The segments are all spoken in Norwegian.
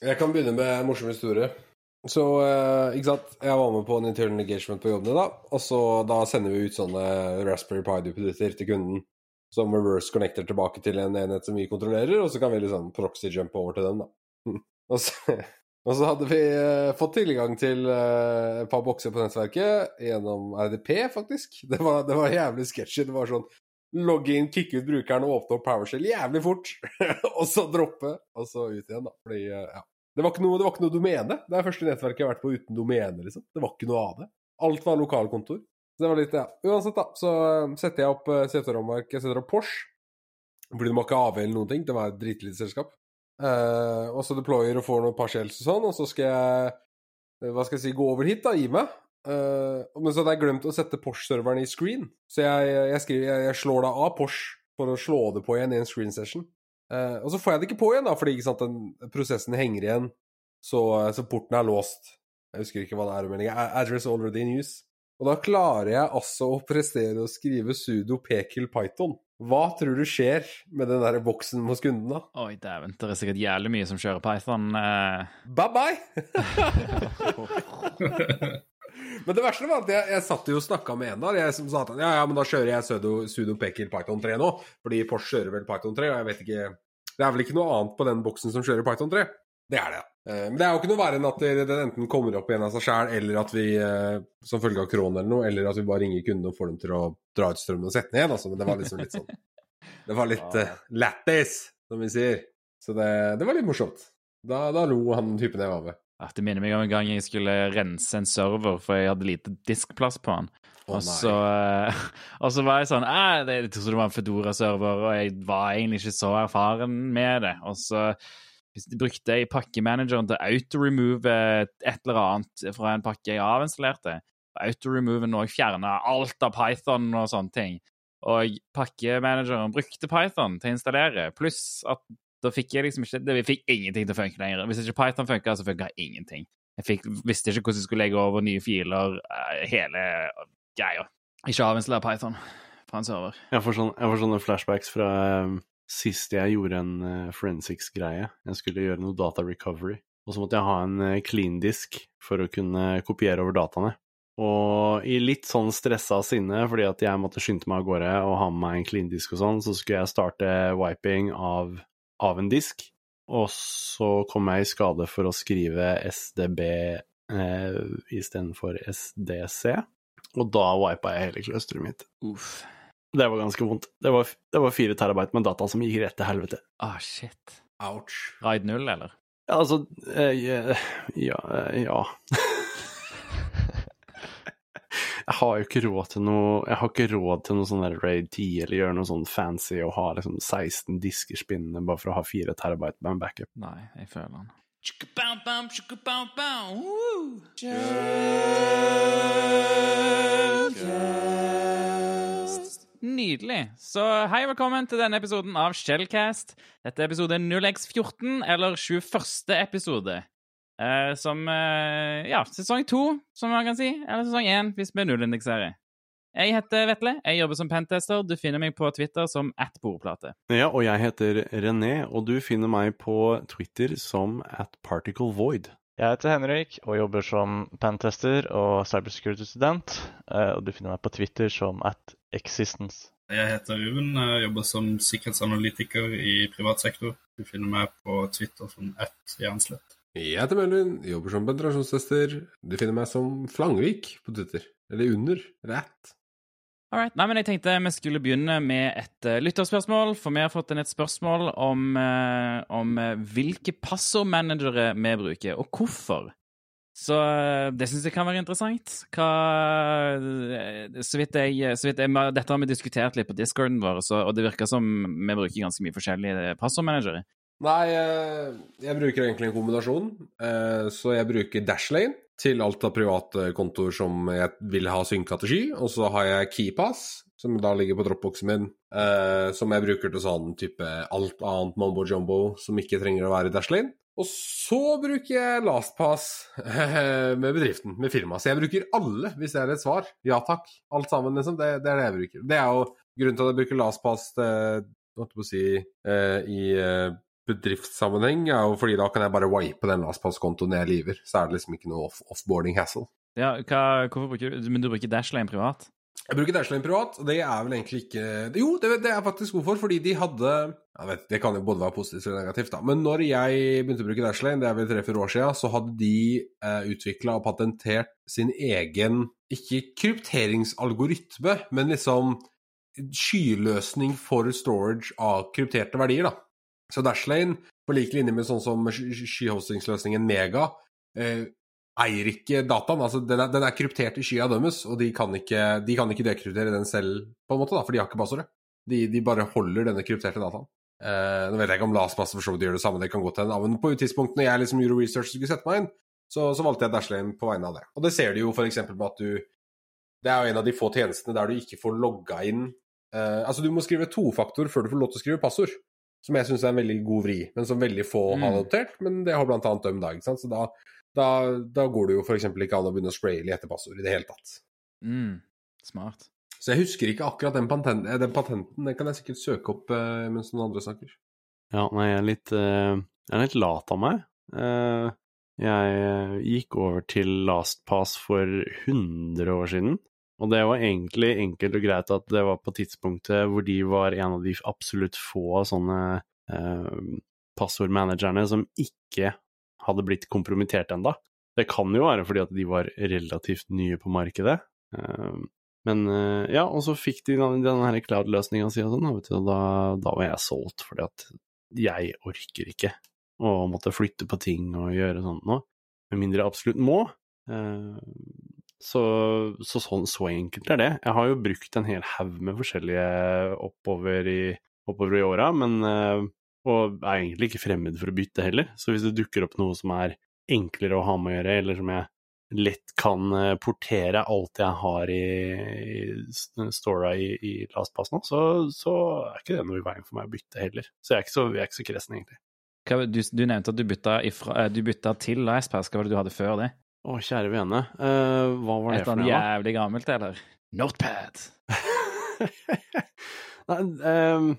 Jeg kan begynne med en morsom historie. Så, eh, ikke sant, jeg var med på en internal engagement på jobben i dag, og så da sender vi ut sånne Raspberry Pi-duppeditter til kunden som reverse connecter tilbake til en enhet som vi kontrollerer, og så kan vi liksom proxy-jumpe over til dem, da. og, så, og så hadde vi eh, fått tilgang til eh, et par bokser på nettverket gjennom RDP, faktisk. Det var, det var jævlig sketchy. Det var sånn logge inn, kicke ut brukeren og åpne opp PowerShell jævlig fort, og så droppe, og så ut igjen, da. Fordi, eh, ja. Det var, noe, det var ikke noe domene. Det er første nettverket jeg har vært på uten domene, liksom. Det var ikke noe av det. Alt var lokalkontor. Så det var litt, ja. Uansett, da, så eh, setter jeg opp uh, seterammark, jeg setter opp Porsche. Fordi du må ikke avvele noen ting. Det var et dritlite selskap. Eh, og så deployer og får noen partials og sånn, og så skal jeg hva skal jeg si, gå over hit, da, gi meg. Uh, men så hadde jeg glemt å sette Porsche-serveren i screen, så jeg, jeg, skriver, jeg, jeg slår da av Porsche for å slå det på igjen i en screen session. Uh, og så får jeg det ikke på igjen, da, fordi sant, den prosessen henger igjen, så, så, porten er låst. Jeg husker ikke hva det er i meldinga. Address already in use. Og da klarer jeg altså å prestere å skrive sudo pekel python. Hva tror du skjer med den der boksen hos kunden, da? Oi, dæven. Det er sikkert jævlig mye som kjører python. Uh... Bye bye! Men det verste var at jeg, jeg satt jo og snakka med en der jeg som sa at ja, ja, men da kjører jeg sudo, sudo pekil Python 3 nå, fordi Porsche kjører vel Python 3, og jeg vet ikke Det er vel ikke noe annet på den boksen som kjører Python 3? Det er det. ja. men det er jo ikke noe verre enn at den enten kommer opp igjen av seg sjæl, eller at vi eh, som følge av kron eller noe, eller at vi bare ringer kunden og får dem til å dra ut strømmen og sette ned. Altså. Men det var liksom litt sånn Det var litt uh, lættis, som vi sier. Så det, det var litt morsomt. Da, da lo han typen jeg var med. Det minner meg om en gang jeg skulle rense en server, for jeg hadde lite diskplass på den. Oh, og, så, uh, og, så, var jeg sånn eh, det, Jeg trodde det var en Fedora-server, og jeg var egentlig ikke så erfaren med det. Og så brukte jeg pakkemanageren til å auto-remove et eller annet fra en pakke jeg avinstallerte. Auto-remove når jeg fjerna alt av Python og sånne ting. Og pakkemanageren brukte Python til å installere, pluss at da fikk jeg liksom ikke det, fikk ingenting til å funke lenger. Hvis ikke Python funka, så funka ingenting. Jeg fikk, visste ikke hvordan jeg skulle legge over nye filer, uh, hele greia. Ikke avinstallere Python fra en server. Jeg får, sånne, jeg får sånne flashbacks fra um, sist jeg gjorde en uh, forensics-greie. Jeg skulle gjøre noe data recovery. Og så måtte jeg ha en uh, clean disk for å kunne kopiere over dataene. Og i litt sånn stressa sinne, fordi at jeg måtte skynde meg av gårde og ha med meg en clean disk og sånn, så skulle jeg starte wiping av av en disk, og så kom jeg i skade for å skrive SDB eh, istedenfor SDC, og da wipa jeg hele clusteret mitt. Uff. Det var ganske vondt. Det var, det var fire terabyte med data som gikk rett til helvete. Ah, shit. Ouch. Raid null, eller? Ja, altså eh, Ja. ja. jeg har jo ikke råd til noe Jeg har ikke råd til noe sånn Raid 10 eller gjøre noe sånn fancy og ha liksom 16 disker spinnende bare for å ha 4 terabyte med en backup. Nei, jeg føler den. Nydelig. Så hei og velkommen til denne episoden av Shellcast. Dette er episode 0x14, eller 21. episode. Uh, som uh, Ja, sesong to, som man kan si. Eller sesong én, hvis vi nullindekserer. Jeg heter Vetle. Jeg jobber som pentester. Du finner meg på Twitter som at bordplate. Ja, og jeg heter René, og du finner meg på Twitter som at particle void. Jeg heter Henrik og jobber som pentester og cybersecurity-student. Uh, og du finner meg på Twitter som at existence. Jeg heter Ruben, jeg jobber som sikkerhetsanalytiker i privat sektor. Du finner meg på Twitter som at jernslett. Jeg heter Melvin, jobber som penetrasjonstester. Du finner meg som Flangvik på Twitter. Eller under. Rett. Alright. Nei, men jeg tenkte vi skulle begynne med et uh, lytterspørsmål. For vi har fått inn et spørsmål om, uh, om uh, hvilke passordmanagere vi bruker, og hvorfor. Så det syns jeg kan være interessant. Hva Så vidt jeg, så vidt jeg Dette har vi diskutert litt på discorden vår, så, og det virker som vi bruker ganske mye forskjellige passordmanagere. Nei, eh, jeg bruker egentlig en kombinasjon. Eh, så jeg bruker Dashlane til alt av private kontoer som jeg vil ha synka til sky. Og så har jeg KeyPass, som da ligger på dropboxen min, eh, som jeg bruker til sånn type alt annet mambo jumbo som ikke trenger å være Dashlane. Og så bruker jeg LastPass med bedriften, med firmaet. Så jeg bruker alle, hvis det er et svar. Ja takk. Alt sammen, liksom. Det, det er det jeg bruker. Det er jo grunnen til at jeg bruker LastPass til, holdt på si, i bedriftssammenheng, er jo fordi da kan jeg bare wipe den LastPass-kontoen jeg lever. Så er det liksom ikke noe off offboarding hassle. Ja, hva, hvorfor bruker du Men du bruker Dashlane privat? Jeg bruker Dashlane privat, og det er vel egentlig ikke Jo, det, det er faktisk hvorfor, fordi de hadde jeg vet, Det kan jo både være positivt og negativt, da. Men når jeg begynte å bruke Dashlane, det er vel tre-fire år siden, så hadde de eh, utvikla og patentert sin egen Ikke krypteringsalgoritme, men liksom skyløsning for storage av krypterte verdier, da. Så Dashlane, på lik linje med sånn som skyhostingsløsningen Mega, eh, eier ikke dataen. altså Den er, den er kryptert i skya deres, og de kan, ikke, de kan ikke dekryptere den selv, på en måte, da, for de har ikke passordet. De, de bare holder denne krypterte dataen. Eh, nå vet jeg ikke om LastPass for så vidt gjør det samme, det kan godt hende. Men på et tidspunkt når jeg liksom gjorde research og skulle sette meg inn, så, så valgte jeg Dashlane på vegne av det. Og det ser du jo f.eks. på at du Det er jo en av de få tjenestene der du ikke får logga inn eh, Altså, du må skrive tofaktor før du får lov til å skrive passord. Som jeg syns er en veldig god vri, men som veldig få Mm. har adoptert. Men det har blant annet Døm da, ikke sant. Så da, da, da går det jo f.eks. ikke an å begynne å spraye i etterpassord i det hele tatt. Mm, smart. Så jeg husker ikke akkurat den, patent, eh, den patenten. Den kan jeg sikkert søke opp uh, mens noen andre snakker. Ja, nei, jeg er litt, uh, jeg er litt lat av meg. Uh, jeg gikk over til LastPass for 100 år siden, og det var egentlig enkelt og greit at det var på tidspunktet hvor de var en av de absolutt få sånne eh, passordmanagerne som ikke hadde blitt kompromittert enda. Det kan jo være fordi at de var relativt nye på markedet. Eh, men eh, ja, og så fikk de den, den her cloud-løsninga si og sånn, og da, da var jeg solgt, fordi at jeg orker ikke å måtte flytte på ting og gjøre sånt noe, med mindre jeg absolutt må. Eh, Så, så sånn så enkelt er det. Jeg har jo brukt en hel haug med forskjellige oppover i, oppover i åra, men eh, Og er egentlig ikke fremmed for å bytte heller. Så hvis det dukker opp noe som er enklere å ha med å gjøre, eller som jeg lett kan eh, portere alt jeg har i, i Stora i, i LastPass nå, så, så er ikke det noe i veien for meg å bytte heller. Så jeg er ikke så, jeg er ikke så kresen, egentlig. Du, du nevnte at du bytta, ifra, eh, du bytta til LastPass. Hva var det du hadde før det? Å, kjære vene. Uh, hva var det Et for noe? da? jævlig gammelt, eller? Notepad. Nei, um,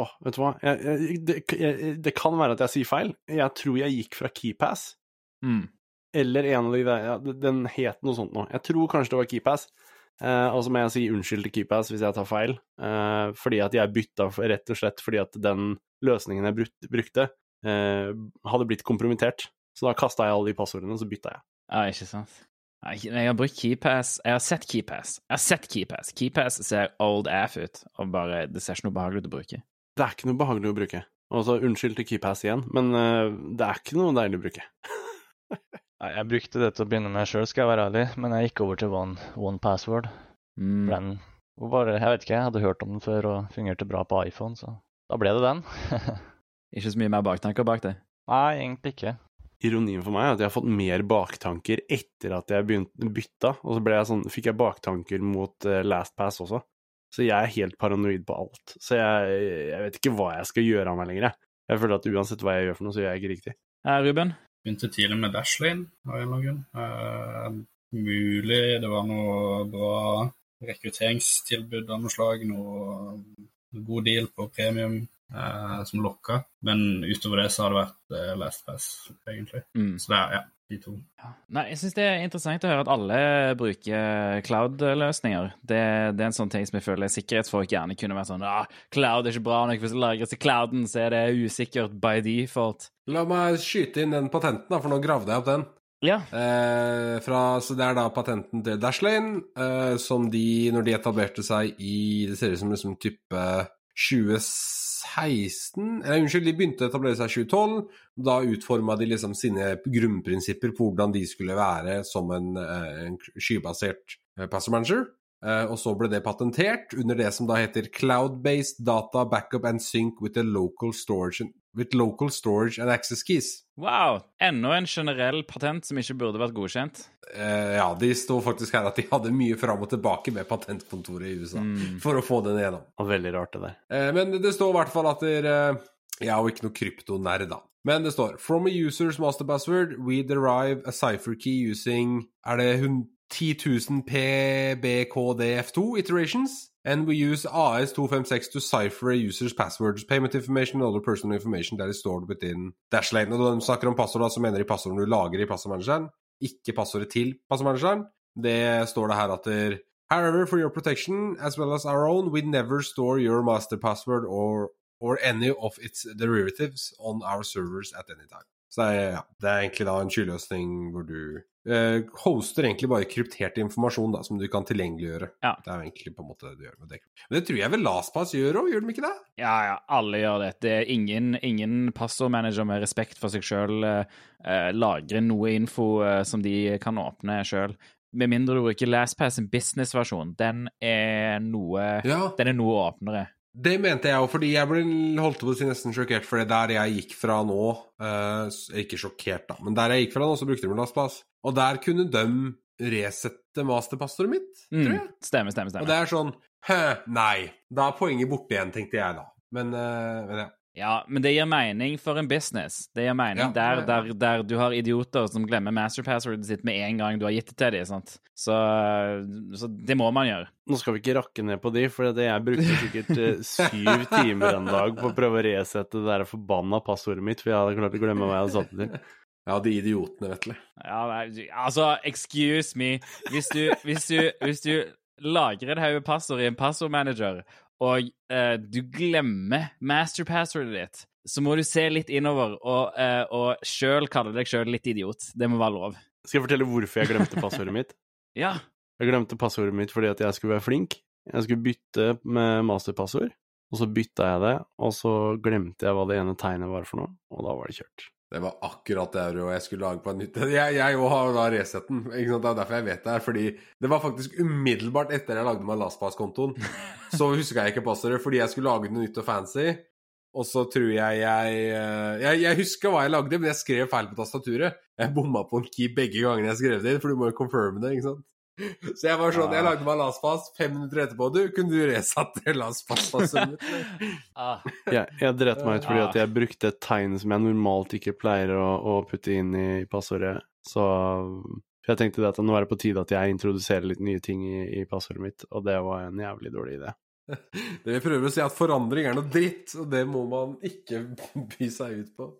åh, vet du hva? Jeg, jeg, det, jeg, det kan være at jeg sier feil. Jeg tror jeg gikk fra KeyPass, Mm. eller en av de der Den het noe sånt nå. Jeg tror kanskje det var KeyPass. Uh, og så må jeg si unnskyld til KeyPass hvis jeg tar feil, uh, fordi at jeg bytta rett og slett fordi at den løsningen jeg brukte, hadde blitt kompromittert. Så da kasta jeg alle de passordene, og så bytta jeg. Ja, ikke sant? Jeg har brukt KeyPass. Jeg har sett KeyPass. Jeg har sett KeyPass. KeyPass ser old aff ut, og bare, det ser ikke noe behagelig ut å bruke. Det er ikke noe behagelig å bruke. Og så unnskyld til KeyPass igjen, men uh, det er ikke noe deilig å bruke. Nei, Jeg brukte det til å begynne med sjøl, skal jeg være ærlig, men jeg gikk over til One, one Password. Mm. Den var bare, jeg vet ikke, jeg hadde hørt om den før og fungerte bra på iPhone, så da ble det den. Ikke så mye mer baktanker bak det. Nei, egentlig ikke. Ironien for meg er at jeg har fått mer baktanker etter at jeg begynte bytta, og så ble jeg sånn, fikk jeg baktanker mot uh, LastPass også. Så jeg er helt paranoid på alt. Så jeg, jeg vet ikke hva jeg skal gjøre av meg lenger. jeg. Føler at uansett hva jeg gjør for noe, så gjør jeg ikke riktig. Eh, Ruben? Begynte tidlig med Dashlane av en eller annen grunn. Uh, mulig det var noe bra rekrutteringstilbud av noe slag, noe god deal på premium eh, som lokka. Men utover det så har det vært eh, LastPass, egentlig. Mm. Så det er ja, de to. Nei, jeg syns det er interessant å høre at alle bruker cloud-løsninger. Det, det er en sånn ting som jeg føler sikkerhetsfolk gjerne kunne vært sånn ah, Cloud er ikke bra nok. Hvis det lagres i clouden, så er det usikkert by default. La meg skyte inn den patenten, da, for nå gravde jeg opp den. Ja. Eh, fra, så Det er da patenten til Dashlane, eh, som de, når de etablerte seg i Det ser ut som liksom type 2016 Eller unnskyld, de begynte å etablere seg i 2012. Da utforma de liksom sine grunnprinsipper på hvordan de skulle være som en, eh, en skybasert passer password manager. Eh, og så ble det patentert under det som da heter Cloud-based data backup and sync with, a local storage, with local storage and access keys. Wow! Enda en generell patent som ikke burde vært godkjent. Eh, ja, de sto faktisk her at de hadde mye fram og tilbake med patentkontoret i USA for å få den igjennom. Og veldig rart, det der. Eh, men det står i hvert fall at dere Jeg er jo ikke noe kryptonerd, da. Men det står From a user's master password, we derive a cipher key using Er det hun- 10 000 PBKDF2 iterations? And we use AS256 to cipher a user's passwords, payment information and other personal information that is stored within Dashlane. Og når de snakker om passord, så mener de passordene du lager i passordmanageren, ikke passordet til passordmanageren. Det står det her at der, However, for your protection, as well as our own, we never store your master password or, or any of its derivatives on our servers at any time. Så det er, ja, det er egentlig da en skyløsning hvor du eh, hoster egentlig bare kryptert informasjon da, som du kan tilgjengeliggjøre. Ja. Det er egentlig på en måte det du gjør med det. Men det tror jeg vel LastPass gjør òg, gjør de ikke det? Ja, ja, alle gjør det. Det er ingen, ingen passordmanager med respekt for seg sjøl uh, lagrer noe info uh, som de kan åpne sjøl. Med mindre du bruker LastPass, en businessversjon. Den er noe Ja. Den er noe åpnere. Det mente jeg òg, fordi jeg ble holdt på å si nesten sjokkert, for det der jeg gikk fra nå eh, Ikke sjokkert, da, men der jeg gikk fra nå, så brukte de LastPass. Og der kunne de resette masterpassordet mitt, tror Mm, jeg. stemmer, stemmer. Og det er sånn Hæ, nei. Da er poenget borte igjen, tenkte jeg da. Men, eh, men ja. Ja, men det gir mening for en business. Det gir mening Ja, der, ja, ja. Der, der du har idioter som glemmer masterpasswordet sitt med en gang du har gitt det til dem. Sant? Så, så det må man gjøre. Nå skal vi ikke rakke ned på de, for det jeg brukte sikkert eh, syv timer en dag på å prøve å resette det der forbanna passordet mitt, for jeg hadde klart å glemme hva jeg hadde satt det til. ja, de idiotene, vet du. Ja, nei, altså, excuse me. Hvis du, hvis du, hvis du lagrer et haug passord i en passordmanager, og eh, du glemmer masterpasswordet ditt, så må du se litt innover og, uh, og sjøl kalle deg sjøl litt idiot. Det må være lov. Skal jeg fortelle hvorfor jeg glemte passordet mitt? Ja. Jeg glemte passordet mitt fordi at jeg skulle være flink. Jeg skulle bytte med masterpassord, og så bytta jeg det, og så glemte jeg hva det ene tegnet var for noe, og da var det kjørt. Det var akkurat det euroet jeg skulle lage på en nytt. Jeg, jeg har da resetten. Ikke sant? Det er derfor jeg vet det her. Fordi det var faktisk umiddelbart etter jeg lagde meg LastPass-kontoen. Så huska jeg ikke passordet fordi jeg skulle lage noe nytt og fancy. Og så tror jeg jeg eh, Jeg, jeg husker hva jeg lagde, men jeg skrev feil på tastaturet. Jeg bomma på en key begge gangene jeg skrev det inn, for du må jo confirme det, ikke sant. Så jeg var sånn, jeg lagde meg LastPass, fem minutter etterpå Du, kunne du resatt det lastpasspasset mitt? Ah. Jeg, jeg dreit meg ut fordi Ja. at jeg brukte et tegn som jeg normalt ikke pleier å, å putte inn i passordet, så for jeg tenkte det at nå er det på tide at jeg introduserer litt nye ting i, i passordet mitt, og det var en jævlig dårlig idé. Det vi prøver å si, er at forandring er noe dritt, og det må man ikke by seg ut på.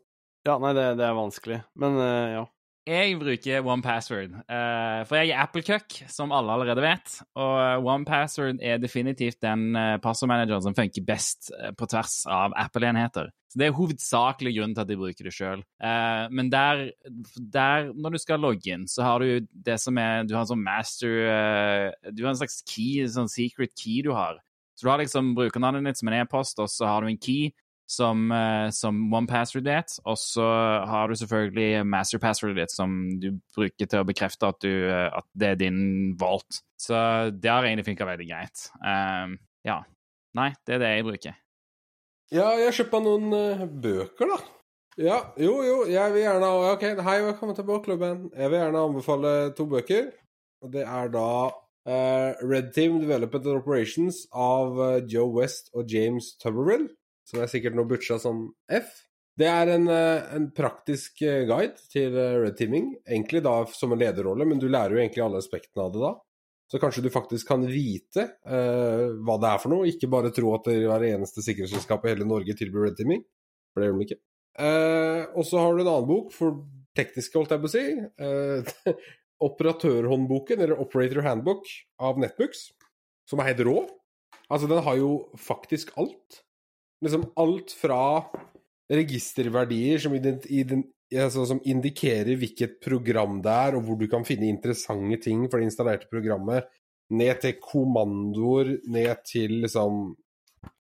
Ja, nei, det, det er vanskelig, men uh, ja. Jeg bruker OnePassword, uh, for jeg er Apple-cuck, som alle allerede vet. Og OnePassword er definitivt den uh, passordmanageren som funker best eh, på tvers av Apple-enheter. Så Det er hovedsakelig grunnen til at jeg bruker det sjøl. men der, der, når du skal logge inn, så har du det som er Du har en sånn master eh, Du har en slags key, en sånn secret key du har. Så du har liksom brukernavnet ditt som en e-post, og så har du en key som, som one password date, og så har du selvfølgelig master password date, som du bruker til å bekrefte at, du, eh, at det er din vault. Så det har egentlig funka veldig greit. Um, ja. Nei, det er det jeg bruker. Ja, jeg har kjøpt meg noen uh, bøker, da. Ja, jo, jo, jeg vil gjerne Ok, hei, velkommen til bokklubben. Jeg vil gjerne anbefale to bøker. Og det er da uh, Red Team Development and Operations av uh, Joe West og James Tuberville, som er sikkert nå butcha som F. Det er en, eh, en praktisk eh, guide til eh, red teaming, egentlig da som en lederrolle, men du lærer jo egentlig alle aspektene av det da. Så kanskje du faktisk kan vite uh, hva det er for noe, ikke bare tro at det er det eneste sikkerhetsselskapet i hele Norge tilbyr red teaming, for det gjør de ikke. Uh, og så har du en annen bok for tekniske, holdt jeg på å si. Uh, Operatørhåndboken, eller Operator Handbook, av Netbooks, som er helt rå. Altså, den har jo faktisk alt. Liksom alt fra registerverdier som, ident, ident, altså, som indikerer hvilket program det er, og hvor du kan finne interessante ting for det installerte programmet, ned til kommandoer, ned til liksom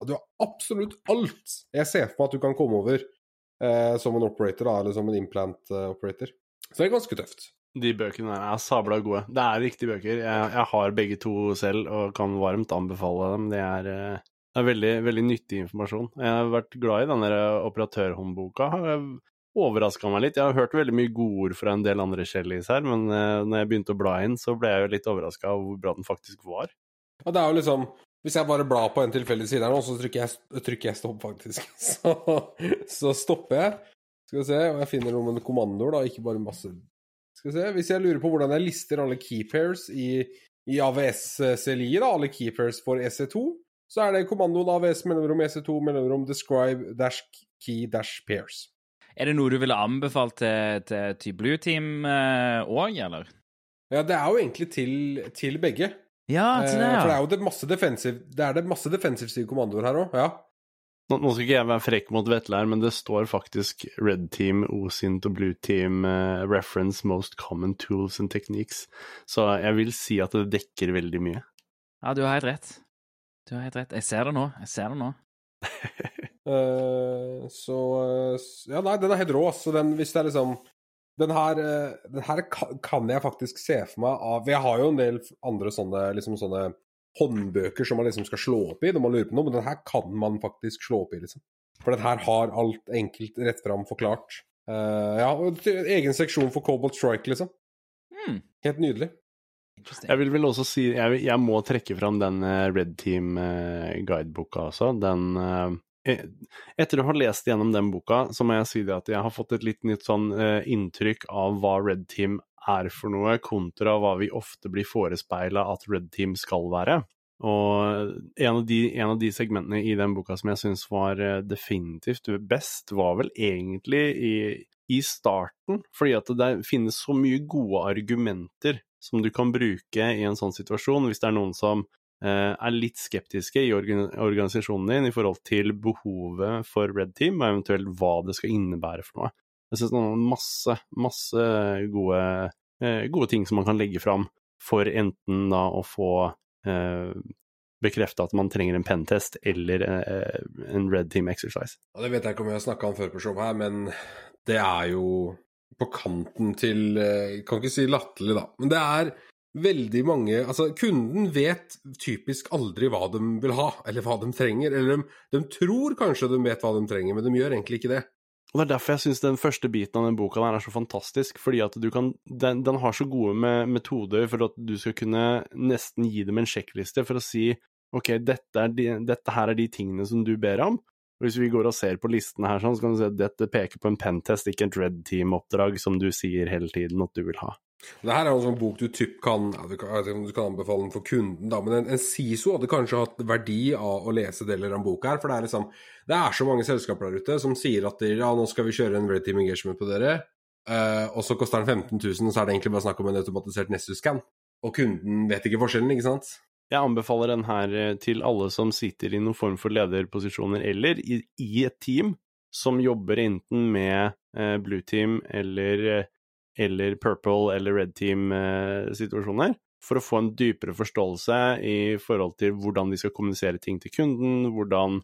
Du har absolutt alt jeg ser for meg at du kan komme over eh, som en operator, da, eller som en implant eh. Så det er ganske tøft. De bøkene der er sabla gode. Det er riktige bøker. Jeg, jeg har begge to selv og kan varmt anbefale dem. Det er, eh, det er veldig, veldig nyttig informasjon. Jeg har vært glad i denne operatørhåndboka. Overraska meg litt. Jeg har hørt veldig mye godord fra en del andre Shellys her, men eh, når jeg begynte å bla inn, så ble jeg jo litt overraska over hvor bra den faktisk var. Ja, det er jo liksom Hvis jeg bare blar på en tilfeldig side her nå, så trykker jeg, trykker jeg stopp, faktisk. Så, så stopper jeg. Skal vi se, og jeg finner noe med kommandoer, da, ikke bare masse Skal vi se Hvis jeg lurer på hvordan jeg lister alle keepers i, i AVS-CLI, da, alle keepers for EC2, så er det kommandoen AVS mellomrom EC2 mellomrom describe dash key dash pairs. Er det noe du ville anbefalt til, til, til Blue Team òg, eller? Ja, det er jo egentlig til, til begge. Ja, til det, Eh, For det er jo det masse defensive Det er det masse defensive kommandoer her òg, ja. Nå, nå skal ikke jeg være frekk mot Vetle her, men det står faktisk Red Team, OSINT og Blue Team eh, reference most common tools and techniques. Så jeg vil si at det dekker veldig mye. Ja, du har helt rett. Du har helt rett. Jeg ser det nå. Jeg ser det nå. Eh, så eh, Ja, nei, den er helt rå, så den hvis det er liksom Den her, eh, den her kan jeg faktisk se for meg av Jeg har jo en del andre sånne liksom sånne håndbøker som man liksom skal slå opp i når man lurer på noe, men den her kan man faktisk slå opp i, liksom. For den her har alt enkelt rett fram forklart. Uh, ja, egen seksjon for Cobalt Strike, liksom. Mm. Helt nydelig. Jeg vil vel også si Jeg, jeg må trekke fram den eh, Red Team-guideboka også. Den eh, Etter å ha lest gjennom den boka, så må jeg si det at jeg har fått et litt nytt sånn eh, inntrykk av hva Red Team er for noe, kontra hva vi ofte blir forespeila at Red Team skal være. Og en av de, en av de segmentene i den boka som jeg syns var eh, definitivt best, var vel egentlig i, i starten, fordi at det finnes så mye gode argumenter som du kan bruke i en sånn situasjon, hvis det er noen som eh, er litt skeptiske i organisasjonen din i forhold til behovet for Red Team, og eventuelt hva det skal innebære for noe. Jeg synes det er masse, masse gode, eh, gode ting som man kan legge fram for enten da å få eh, bekrefta at man trenger en pentest eller eh, en Red Team exercise. Ja, det vet jeg ikke om jeg har snakka om før på showet her, men det er jo på kanten til eh, kan ikke si latterlig, da, men det er veldig mange Altså, kunden vet typisk aldri hva de vil ha, eller hva de trenger. Eller de, de tror kanskje de vet hva de trenger, men de gjør egentlig ikke det. Og Det er derfor jeg syns den første biten av den boka der er så fantastisk, fordi at du kan Den, den har så gode metoder for at du skal kunne nesten gi dem en sjekkliste for å si ok, dette, de, dette her er de tingene som du ber om. Hvis vi går og ser på listene her, sånn, så kan du se at dette peker på en pentest, ikke et Red Team-oppdrag som du sier hele tiden at du vil ha. Det her er jo en sånn bok du typ kan, jeg vet ikke om du kan anbefale den for kunden, da, men en, en SISO hadde kanskje hatt verdi av å lese deler av boka her. For det er liksom Det er så mange selskaper der ute som sier at de, ja, nå skal vi kjøre en Red Team Engagement på dere, uh, og så koster den 15 000, og så er det egentlig bare snakk om en automatisert Nessus-scan. Og kunden vet ikke forskjellen, ikke sant? Jeg anbefaler den her eh, til alle som sitter i noen form for lederposisjoner, eller i, i et team som jobber enten med eh, Blue Team eller, eh, eller Purple eller Red Team-situasjoner, for å få en dypere forståelse i forhold til hvordan de skal kommunisere ting til kunden, hvordan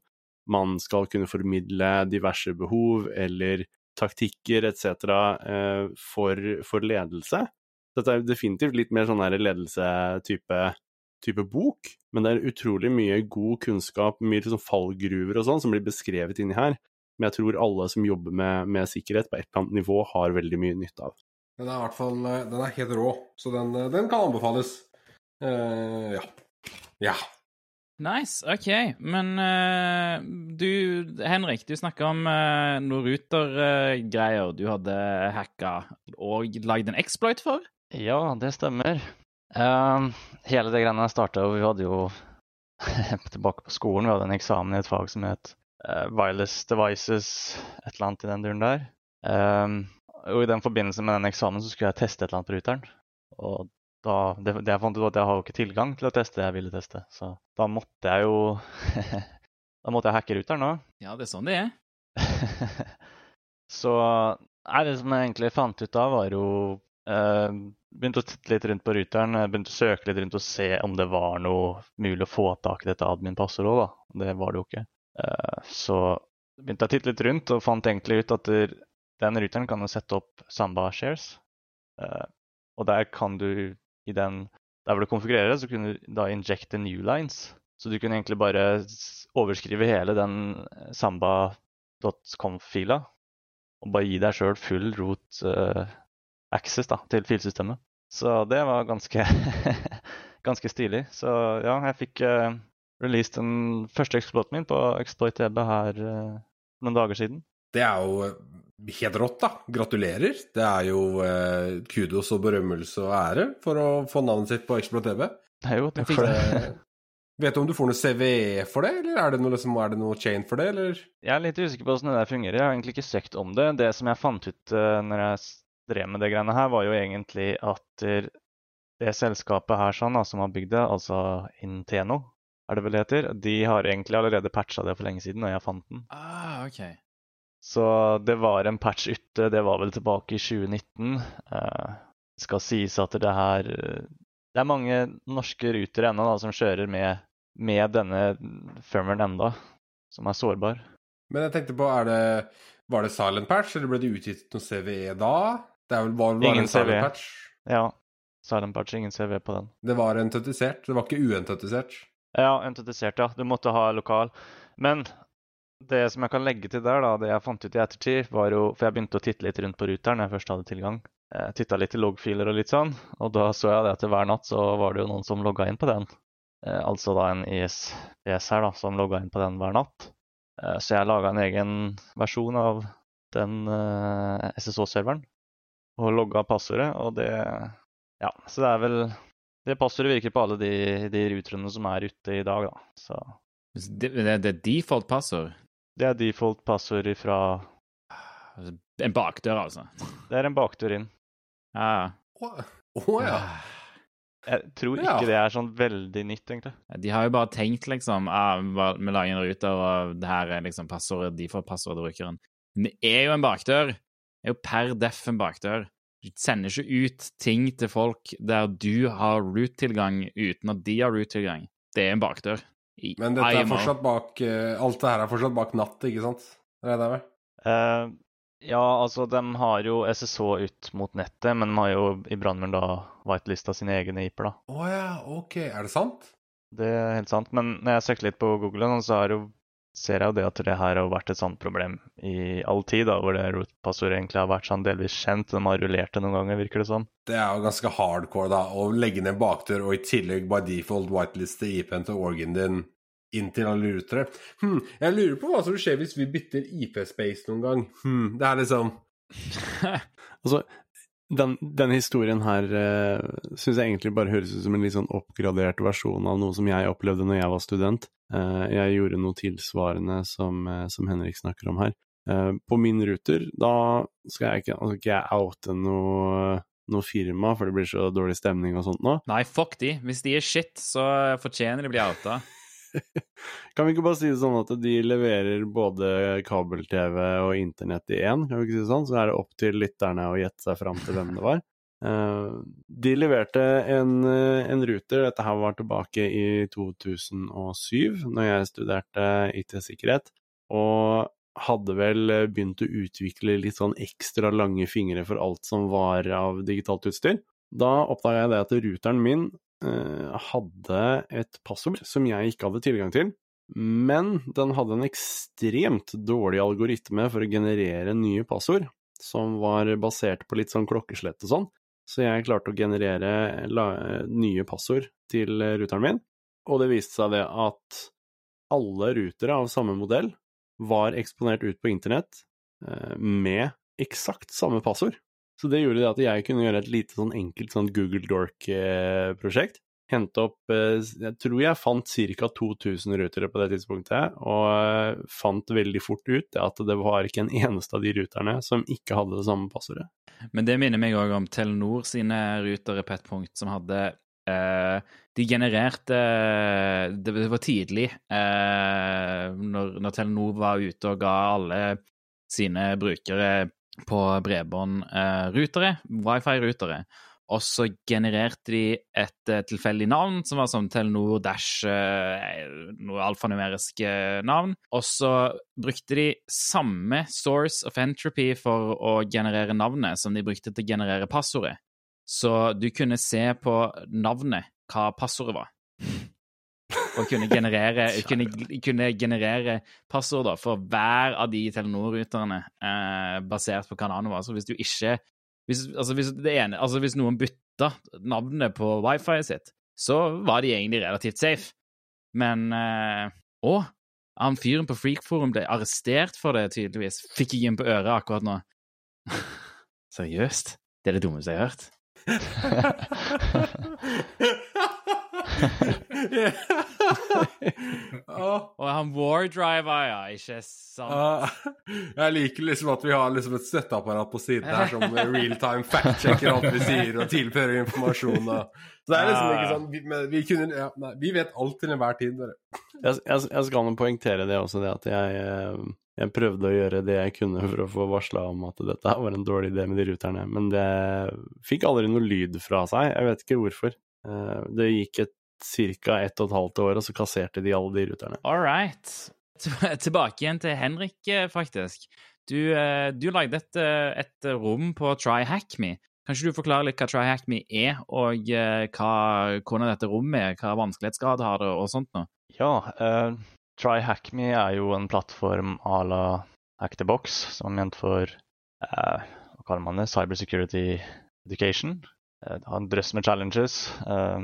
man skal kunne formidle diverse behov eller taktikker etc. Eh, for, for ledelse. Dette er definitivt litt mer sånn ledelsetype type bok, men det er utrolig mye god kunnskap, mye liksom fallgruver og sånn, som blir beskrevet inni her. Men jeg tror alle som jobber med, med sikkerhet på et eller annet nivå, har veldig mye nytte av. Den er i hvert fall eh, Den er helt rå, så den, eh, den kan anbefales. Uh, ja. Ja. Nice, OK. Men uh, du, Henrik, du snakka om uh, noen ruter-greier du hadde hacka og lagd en exploit for? Ja, det stemmer. Ehm, hele det greiene starta Vi hadde jo tilbake på skolen, vi hadde en eksamen i et fag som het uh, Wireless Devices, et eller annet i den duren der. Ehm, og i den forbindelse med den eksamen så skulle jeg teste et eller annet på ruteren. Og da, det, det jeg fant ut at jeg har jo ikke tilgang til å teste det jeg ville teste. Så da måtte jeg jo Da måtte jeg hacke ruteren òg. Ja, det er sånn det er. Så nei, det som jeg egentlig fant ut av, var jo Begynte å titte litt rundt på ruteren, eh, begynte å søke litt rundt og se om det var noe mulig å få tak i dette admin-passordet òg, da. Det var det jo ikke. Eh, så begynte jeg å titte litt rundt og fant egentlig ut at den ruteren kan jo sette opp Samba shares. Eh, og der kan du i den Der hvor du konfigurerer, så kunne du da injecte new lines. Så du kunne egentlig bare overskrive hele den samba.conf-fila og bare gi deg sjøl full root eh, access da, til filsystemet. Så det var ganske, ganske stilig. Så ja, jeg fikk uh, released den første exploiten min på ExploitDB her uh, noen dager siden. Det er jo eh, helt rått, da. Gratulerer. Det er jo uh, kudos og berømmelse og ære for å få navnet sitt på Exploit TV. Det er jo det. for det. Vet du om du får noe CVE for det, eller er det noe, liksom, er det noe chain for det, eller? Jeg er litt usikker på hvordan det der fungerer. Jeg har egentlig ikke søkt om det. Det som jeg fant ut uh, når jeg drev med det greiene her, var jo egentlig at uh, det selskapet her sånn, som har bygd det, altså Inteno, er det vel det heter, de har egentlig allerede patcha det for lenge siden, og jeg fant den. Ah, ok. Så det var en patch ute, det var vel tilbake i 2019. Eh, skal sies at det her Det er mange norske ruter ennå som kjører med, med denne firmeren enda, som er sårbar. Men jeg tenkte på, er det Var det silent patch, eller ble det utgitt noe CVE da? Det er vel bare, Ingen en CVE. patch? Ja, silent patch, ingen CV på den. Det var entetisert, det var ikke uentetisert. Ja, entetisert, ja. Du måtte ha lokal. Men det som jeg kan legge til der, da, det jeg fant ut i ettertid, var jo For jeg begynte å titte litt rundt på ruteren når jeg først hadde tilgang. Jeg titta litt i loggfiler og litt sånn, og da så jeg det at hver natt så var det jo noen som logga inn på den. Eh, altså da en ISPS her, da, som logga inn på den hver natt. Eh, så jeg laga en egen versjon av den eh, SSH-serveren og logga passordet, og det Ja, så det er vel det passordet virker på alle de, de ruterne som er ute i dag, da. Så Det, det, er default passord. det er default passord fra En bakdør, altså. Det er en bakdør inn. Ja. Å oh, ja. Jeg tror Ja. ikke det er sånn veldig nytt, egentlig. De har jo bare tenkt liksom ah, Vi lager en ruter, og det her er liksom passordet, default-passordet til brukeren. Men det er jo en bakdør. Er jo per def en bakdør. Du sender ikke ut ting til folk der du har root-tilgang uten at de har root-tilgang. Det er en bakdør. I Men dette er fortsatt bak uh, Alt det her er fortsatt bak natt, ikke sant? Regner jeg med? Uh, ja, altså, de har jo SSH ut mot nettet, men de har jo i brannmuren da whitelista sine egne IP-er, da. Å ja, ok. Er det sant? Det er helt sant. Men når jeg søkte litt på Google, så er jo, ser jeg jo det at det her har vært et sånt problem i all tid, da, hvor det root-passordet egentlig har vært sånn delvis kjent. De har rullert det noen ganger, virker det som. Det er jo ganske hardcore, da, å legge ned bakdør og i tillegg by default whiteliste IP-en til orgen din inntil til lurer rutere. Hm, jeg lurer på hva som skjer hvis vi bytter IP-space noen gang. Hm, det er liksom Altså, den, den historien her uh, syns jeg egentlig bare høres ut som en litt sånn oppgradert versjon av noe som jeg opplevde når jeg var student. Uh, jeg gjorde noe tilsvarende som, uh, som Henrik snakker om her. Uh, på min ruter, da skal jeg ikke, altså ikke jeg oute noe, noe firma, for det blir så dårlig stemning og sånt nå. Nei, fuck de. Hvis de er shit, så fortjener de å bli outa. Kan vi ikke bare si det sånn at de leverer både kabel-TV og internett i én, kan vi ikke si det sånn? Så er det opp til lytterne å gjette seg fram til hvem det var. Eh, de leverte en, eh, en ruter, dette her var tilbake i 2007, når jeg studerte IT-sikkerhet, og hadde vel begynt å utvikle litt sånn ekstra lange fingre for alt som var av digitalt utstyr. Da oppdaga jeg det at ruteren min hadde et passord som jeg ikke hadde tilgang til, men den hadde en ekstremt dårlig algoritme for å generere nye passord, som var basert på litt sånn klokkeslett og sånn. Så jeg klarte å generere nye passord til ruteren min, og det viste seg det at alle rutere av samme modell var eksponert ut på internett eh, med eksakt samme passord. Så det gjorde det at jeg kunne gjøre et lite sånn enkelt sånn Google Dork-prosjekt. Hente opp eh, Jeg tror jeg fant ca. 2000 rutere på det tidspunktet, og eh, fant veldig fort ut at det var ikke en eneste av de ruterne som ikke hadde det samme passordet. Men det minner meg òg om Telenor sine ruter i Petpunkt, som hadde eh, De genererte Det var tidlig, eh, når, når Telenor var ute og ga alle sine brukere på bredbånd eh, wifi-rutere. Og så genererte de et eh, tilfeldig navn, som var sånn Telenor dash eh, noe alfanumerisk eh, navn. Og så brukte de samme source of entropy for å generere navnet som de brukte til å generere passordet. Så du kunne se på navnet hva passordet var. Og kunne generere, kunne, kunne generere passord for hver av de Telenor-ruterne eh, basert på hva navnet var. Så hvis du ikke hvis, altså hvis, det ene, altså hvis noen bytta navnet på wifi sitt, så var de egentlig relativt safe. Men eh, Å! Han fyren på Freakforum ble arrestert for det, tydeligvis. Fikk jeg inn på øret akkurat nå. Seriøst? Det er det dummeste jeg har hørt. Og han Wardriver, ja. Ikke sant? Jeg liker liksom at vi har liksom et støtteapparat på siden her som realtime fact-sjekker alt vi sier og tilfører informasjon. Og. Så det er liksom ikke sånn Vi, men vi, kunne, ja, nei, vi vet alt til enhver tid. Dere. Jeg, jeg, jeg skal nå poengtere det også, det at jeg, eh, jeg prøvde å gjøre det jeg kunne for å få varsla om at dette var en dårlig idé med de ruterne, men det fikk aldri noe lyd fra seg. Jeg vet ikke hvorfor. Eh, Det gikk et ca. ett og et halvt år, og så kasserte de alle de ruterne. All right. Tilbake igjen til Henrik, eh, faktisk. Du, eh, du lagde et, eh, et rom på TryHackMe. Kan ikke du forklare litt hva TryHackMe er, og hva, hvordan dette rommet er, hva vanskelighetsgrad har det, og sånt noe? Ja, uh, TryHackMe er jo en plattform à la Hack the Box, som er ment for uh, hva kaller man det, cybersecurity education. Eh, det har en drøss med challenges. eh,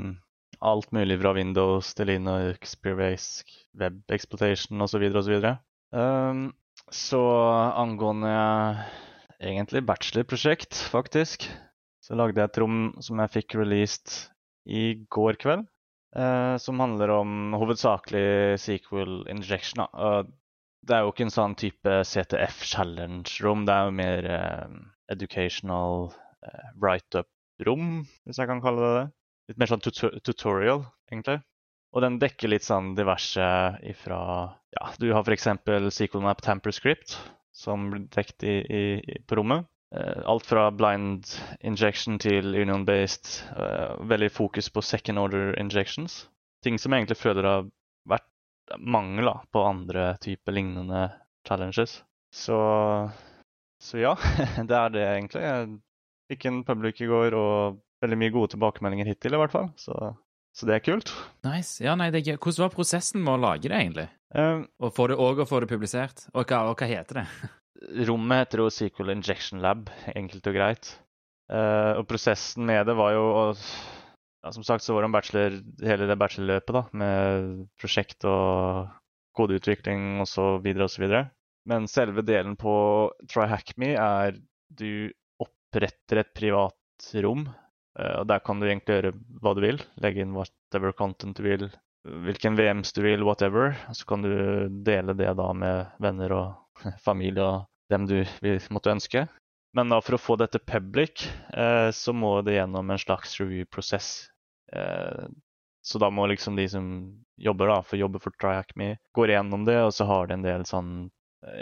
alt mulig fra Windows til Linux, Peer-based web exploitation osv. osv. Um, så angående egentlig bachelorprosjekt, faktisk, så lagde jeg et rom som jeg fikk released i går kveld. eh, som handler om hovedsakelig sequel injection. Da. Det er jo ikke en sånn type CTF challenge-rom. Det er jo mer eh, educational eh, write-up-rom, hvis jeg kan kalle det det. Litt mer sånn tut tutorial, egentlig. Og den dekker litt sånn diverse ifra Ja, du har f.eks. sequel map tamper script, som blir dekt i, i, i, på rommet. Eh, alt fra blind injection til union-based. eh, veldig fokus på second order injections. Ting som egentlig føler har vært mangel på andre typer lignende challenges. Så, så ja, det er det egentlig. Jeg fikk en public i går og veldig mye gode tilbakemeldinger hittil, i hvert fall. Så, så det er kult. Nice. Ja, nei, det er gøy. Hvordan var prosessen med å lage det, egentlig? Um, Og få det, og å få det publisert? Og hva, og hva heter det? Rommet heter jo Sequel Injection Lab, enkelt og greit. Uh, og prosessen med det var jo og, ja, Som sagt så var det en bachelor, hele det bachelorløpet, da, med prosjekt og kodeutvikling osv. osv. Men selve delen på TryHackMe er du oppretter et privat rom. Eh, og der kan du egentlig gjøre hva du vil. Legge inn whatever content du vil. Hvilken VMs du vil, whatever. Så kan du dele det da med venner og familie og dem du måtte ønske. Men da for å få dette public, eh, så må det gjennom en slags review-prosess. Eh, så da må liksom de som jobber da, for jobber for TryHackMe, går gjennom det, og så har de en del sånn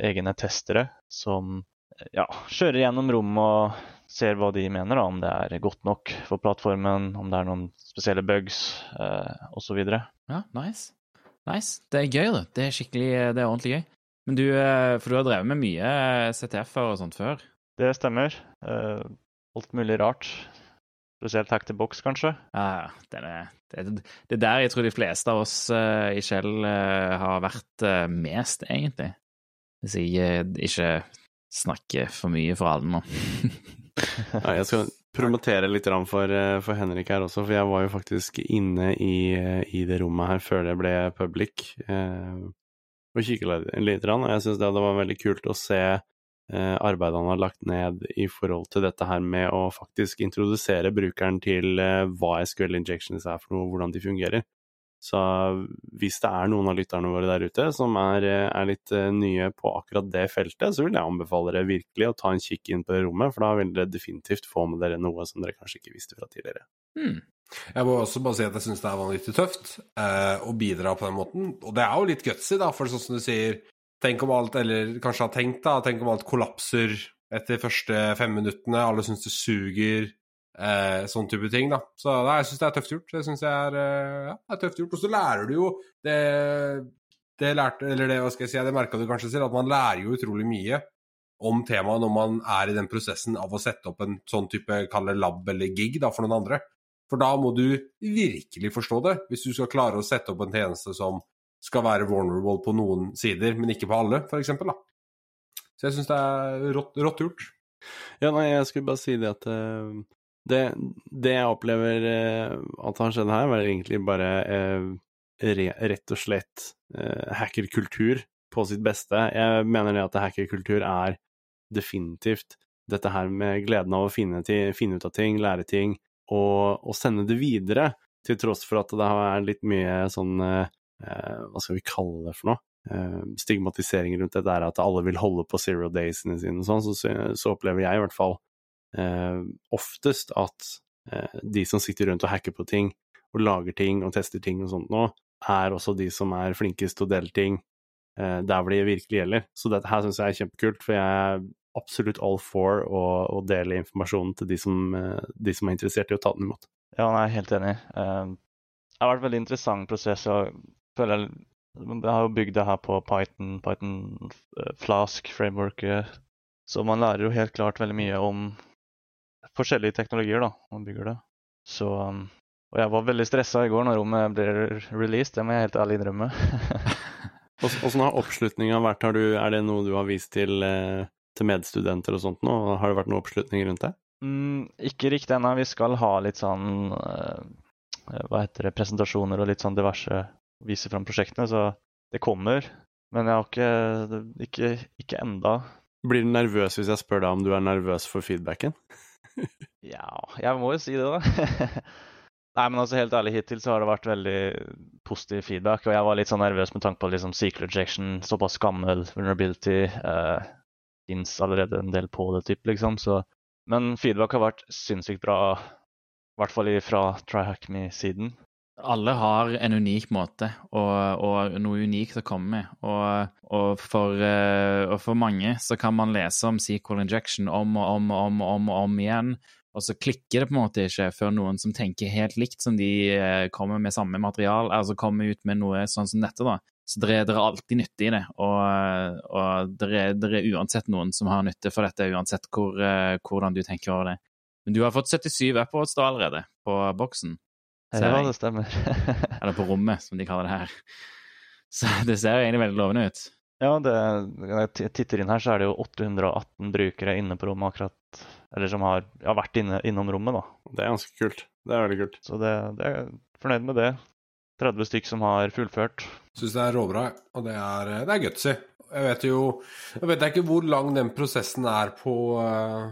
egne testere som ja, kjører gjennom rommet og ser hva de mener, da, om det er godt nok for plattformen, om det er noen spesielle bugs eh, osv. Ja, nice. Nice. Det er gøy, det. Det er skikkelig, det er ordentlig gøy. Men du, eh, for du har drevet med mye CTF-er og sånt før? Det stemmer. Eh, alt mulig rart. Spesielt Hack the Box, kanskje. Ja, det er, det, det er der jeg tror de fleste av oss eh, i Shell eh, har vært eh, mest, egentlig. Hvis jeg eh, ikke snakker for mye for alle nå. Ja, jeg skal promotere litt for, eh, for Henrik her også, for jeg var jo faktisk inne i, eh, i det rommet her før det ble public. Eh, og kikket litt, og jeg syns det, det var veldig kult å se eh, arbeidet han har lagt ned i forhold til dette her med å faktisk introdusere brukeren til hva SQL injections er for noe, og hvordan de fungerer. Så hvis det er noen av lytterne våre der ute som er, eh, er litt eh, nye på akkurat det feltet, så vil jeg anbefale dere virkelig å ta en kikk inn på det rommet, for da vil dere definitivt få med dere noe som dere kanskje ikke visste fra tidligere. Hmm. Jeg må også bare si at jeg syns det er vanvittig tøft eh, å bidra på den måten. Og det er jo litt gutsy, da, for sånn som du sier Tenk om alt, eller kanskje har tenkt, da, tenk om alt kollapser etter første fem minuttene, alle syns det suger, eh, sånn type ting, da. Så nei, jeg syns det er tøft gjort. Det syns jeg er, eh, ja, er tøft gjort. Og så lærer du jo det det lærte, eller det, hva skal jeg si, det merka du kanskje selv, at man lærer jo utrolig mye om temaet når man er i den prosessen av å sette opp en sånn type kall det lab eller gig da, for noen andre. For da må du virkelig forstå det, hvis du skal klare å sette opp en tjeneste som skal være vulnerable på noen sider, men ikke på alle, f.eks. Så jeg syns det er rått, rått gjort. Ja, nei, jeg skulle bare si det at eh, det, det jeg opplever eh, at har skjedd her, var egentlig bare eh, re, rett og slett eh, hackerkultur på sitt beste. Jeg mener det at hackerkultur er definitivt dette her med gleden av å finne, ti- finne ut av ting, lære ting, og, og sende det videre. til tross for at det er litt mye sånn eh, Hva skal vi kalle det for noe? Eh, stigmatisering rundt dette er at alle vil holde på zero daysene sine og sånn, så, så, opplever jeg i hvert fall oftest at eh, de som sitter rundt og hacker på ting, og lager ting og tester ting og sånt nå, er også de som er flinkest til å dele ting eh, der hvor det virkelig gjelder. Så dette her syns jeg er kjempekult, for jeg er absolutt all for å, å dele informasjonen til de som, eh, de som, er interessert i å ta den imot. Ja, jeg er helt enig. Det har vært en veldig interessant prosess. og føler jeg har jo bygd det her på Python, Python eh, Flask-frameworket. Så man lærer jo helt klart veldig mye om forskjellige teknologier da, man bygger det. Så, um, og jeg var veldig stressa i går når rommet ble released, det må jeg helt ærlig innrømme. Åssen har oppslutninga vært? Har du, er det noe du har vist til eh, til medstudenter og sånt nå? Har det vært noe oppslutning rundt det? Mm, ikke riktig ennå. Vi skal ha litt sånn uh, hva heter det, presentasjoner og litt sånn diverse vise fram prosjektene, så det kommer. Men jeg har ikke, ikke, ikke enda. Blir du nervøs hvis jeg spør deg om du er nervøs for feedbacken? Ja, jeg må jo si det, da. Nei, men altså helt ærlig, hittil så har det vært veldig positiv feedback. Og jeg var litt sånn nervøs med tanke på liksom, SQL rejection, såpass gammel vulnerability. Uh, fins allerede en del på det, typ, liksom. Så, men feedback har vært sinnssykt bra, i hvert fall fra TryHackMe-siden. Alle har en unik måte og, og noe unikt å komme med. Og, og, for, uh, og, for, mange så kan man lese om sequel injection om og om og om, om, om igjen. Og så klikker det på en måte ikke før noen som tenker helt likt som de uh, kommer med samme material, altså kommer ut med noe sånn som dette, da. Så dere er, alltid nytte i det, og, og dere er, uansett noen som har nytte for dette, uansett hvor, uh, hvordan du tenker over det. Men du har fått 77 upwards da allerede, på boksen. Ja, det stemmer. Eller på rommet, som de kaller det her. Så det ser jo egentlig veldig lovende ut. Ja, det, når jeg titter inn her, så er det jo 818 brukere inne på rommet akkurat Eller som har ja, vært inne, innom rommet, da. Det er ganske kult. Det er veldig kult. Så det, det er fornøyd med det. 30 stykk som har fullført. Syns det er råbra, og det er, det er gutsy. Jeg vet jo Jeg vet ikke hvor lang den prosessen er på, eh,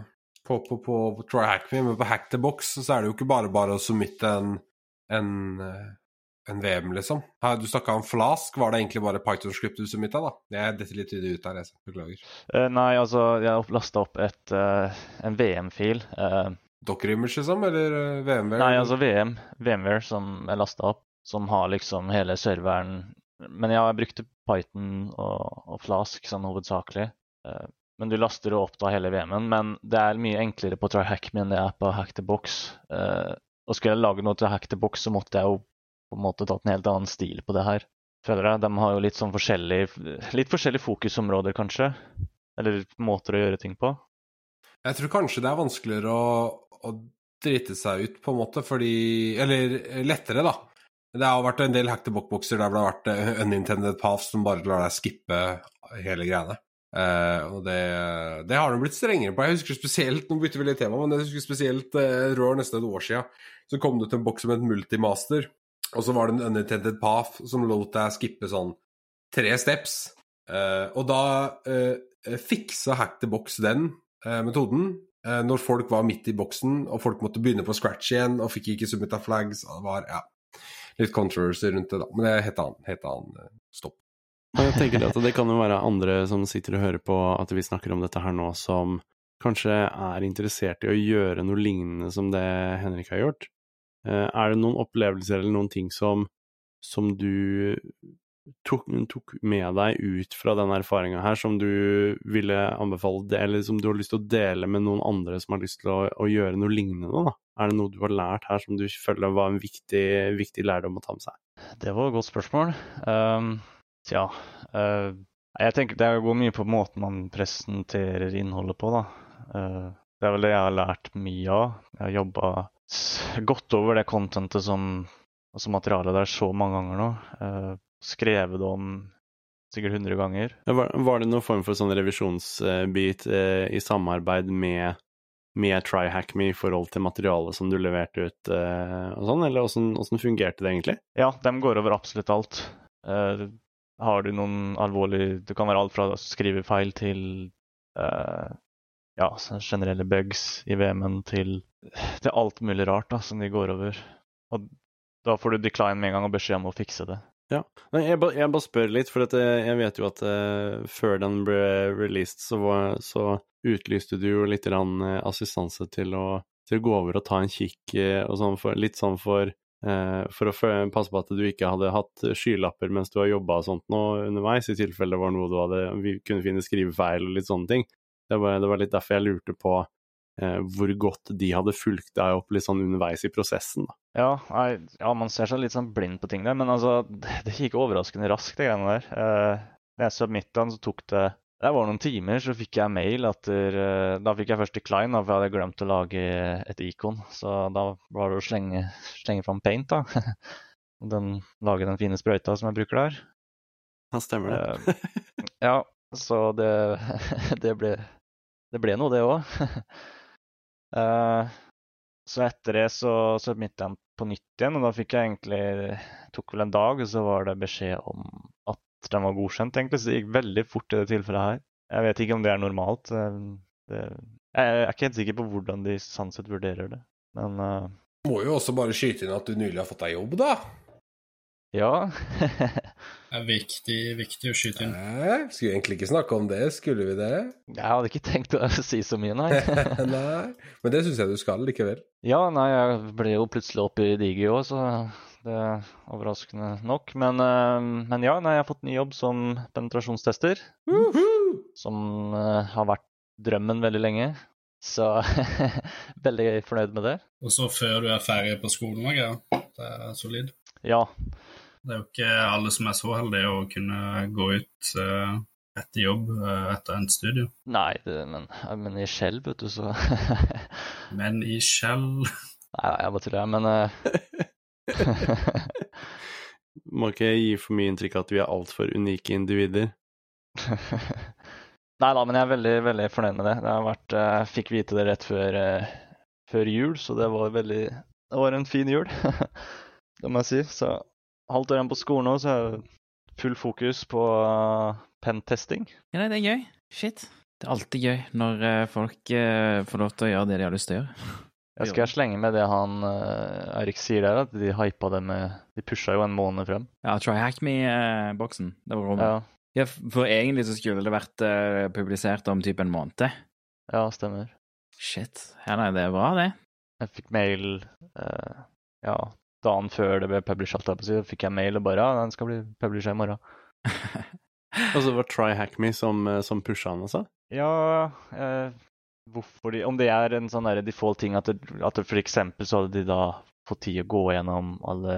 på, på, på, på Try Hack Me, men på Hack the Box så er det jo ikke bare bare å submitte en, en, eh, en VM, liksom. Du snakka om Flask, var det egentlig bare Python-script du submitta, da? Jeg detter litt ut der, jeg beklager. Uh, nei, altså, jeg lasta opp et, uh, en VM-fil. Uh, Docker Image, liksom, eller VMware? Nei, altså VM, VMware som jeg lasta opp som har liksom hele serveren Men ja, jeg brukte Python og, og Flask sånn hovedsakelig. Uh, men du laster jo opp da hele VM-en. Men det er mye enklere på TryHackMe enn det er på Hack the Box. Uh, og skulle jeg lage noe til Hack the Box, så måtte jeg jo på en måte tatt en helt annen stil på det her. Føler jeg. De har jo litt sånn forskjellig, litt forskjellige fokusområder, kanskje. Eller måter å gjøre ting på. Jeg tror kanskje det er vanskeligere å, å drite seg ut, på en måte, fordi Eller lettere, da. Det har vært en del hack the box-bokser der det har vært uh, unintended paths som bare lar deg skippe hele greiene. Uh, og det, det har de blitt strengere på. Jeg husker spesielt Nå bytter vi litt tema, men jeg husker spesielt uh, Rør nesten et år siden. Så kom det til en boks som het Multimaster, og så var det en unintended path som lot deg skippe sånn tre steps. Uh, og da uh, fiksa hack the box den metoden når folk var midt i boksen, og folk måtte begynne på scratch igjen og fikk ikke submitta flags. Det var, ja litt controversy rundt det, da. Men det er helt annen, helt annen eh, stopp. Jeg tenker at Det kan jo være andre som sitter og hører på at vi snakker om dette her nå, som kanskje er interessert i å gjøre noe lignende som det Henrik har gjort. Eh, er det noen opplevelser eller noen ting som, som du tok, tok, med deg ut fra den erfaringa her, som du ville anbefale, eller som du har lyst til å dele med noen andre som har lyst til å, å gjøre noe lignende? da? Er det noe du har lært her som du føler var en viktig, viktig lærdom å ta med seg? Det var et godt spørsmål. Um, tja uh, Jeg tenker det går mye på måten man presenterer innholdet på, da. Uh, det er vel det jeg har lært mye av. Jeg har jobba godt over det contentet som Altså materialet der så mange ganger nå. Uh, skrevet det om sikkert 100 ganger. Var, var, det noen form for sånn revisjonsbit uh, i samarbeid med med TryHackMe i forhold til materialet som du leverte ut uh, og sånn, eller åssen fungerte det egentlig? Ja, de går over absolutt alt. Uh, har du noen alvorlige Det kan være alt fra å skrive feil til uh, ja, generelle bugs i VM-en til, til alt mulig rart da, som de går over. Og Da får du decline med en gang og beskjed om å fikse det. Ja. Nei, jeg, ba, bare spør litt, for at jeg, vet jo at uh, før den ble released, så, var, så utlyste du jo litt eh, assistanse til å, til å gå over og ta en kikk uh, sånn for, litt sånn for eh, for å passe på at du ikke hadde hatt skylapper mens du har jobba og sånt nå underveis, i tilfelle det var noe du hadde, kunne finne skrivefeil og litt sånne ting. Det var, det var litt derfor jeg lurte på eh, hvor godt de hadde fulgt deg opp litt sånn underveis i prosessen. da. Ja, jeg, ja, man ser seg litt sånn blind på ting der, men altså, det, gikk overraskende raskt, det greiene der. Eh, når jeg submitta den, så tok det Det var noen timer, så fikk jeg mail etter eh, Da fikk jeg først decline, da, for jeg hadde glemt å lage et ikon. Så da var det å slenge, slenge fram paint, da. Den, lage den fine sprøyta som jeg bruker der. Ja, stemmer det. Eh, ja, så det, det ble Det ble noe, det òg. Så etter det så submitta jeg den på nytt igjen, og da fikk jeg egentlig tok vel en dag, og så var det beskjed om at den var godkjent, egentlig. Så det gikk veldig fort i det tilfellet her. Jeg vet ikke om det er normalt. eh, Det, jeg er ikke helt sikker på hvordan de sånn sett vurderer det, men uh... Må jo også bare skyte inn at du nylig har fått deg jobb, da. ja. Det er viktig, viktig å skyte inn. Nei, skulle egentlig ikke snakke om det, skulle vi det? jeg hadde ikke tenkt å si så mye, nei. Nei. Men det syns jeg du skal likevel. Ja, nei, jeg ble jo plutselig oppe i Digi òg, så det er overraskende nok. Men, eh, men ja, nei, jeg har fått ny jobb som penetrasjonstester, som eh, har vært drømmen veldig lenge. Så veldig fornøyd med det. Og så før du er ferdig på skolen òg, ja. Det er solid. Ja, Det er jo ikke alle som er så heldige å kunne gå ut uh, etter jobb uh, etter endt studio. nei, det, men, men i skjell, vet du, så Men i skjell Nei, jeg bare tuller, men uh... Må ikke gi for mye inntrykk av at vi er altfor unike individer. Nei da, men jeg er veldig, veldig fornøyd med det. Det har vært, Jeg fikk vite det rett før, før jul, så det var veldig Det var en fin jul, det må jeg si. Så halvt år igjen på skolen nå, så er det full fokus på uh, pentesting. Ja, nei, det er gøy. Shit. Det er alltid gøy når eh, folk eh, får lov til å gjøre det de har lyst til å gjøre. Jeg skal slenge med det han Eirik sier der, at de hypa det med De pusha jo en måned frem. Ja, Try Hack Me-boksen. Det var rommet. Ja, Ja, for egentlig så skulle det vært publisert om typ en måned. ja stemmer. Shit. Ja, nei, det er bra, det. Jeg fikk mail eh, ja, dagen før det ble published, alt på å fikk jeg mail og bare ja, den skal bli published i morgen. Og så var Try Hack Me som, eh, som pusha han, altså? Ja, eh, hvorfor de Om det er en sånn der default ting at, det, at det for eksempel så hadde de da fått tid å gå gjennom alle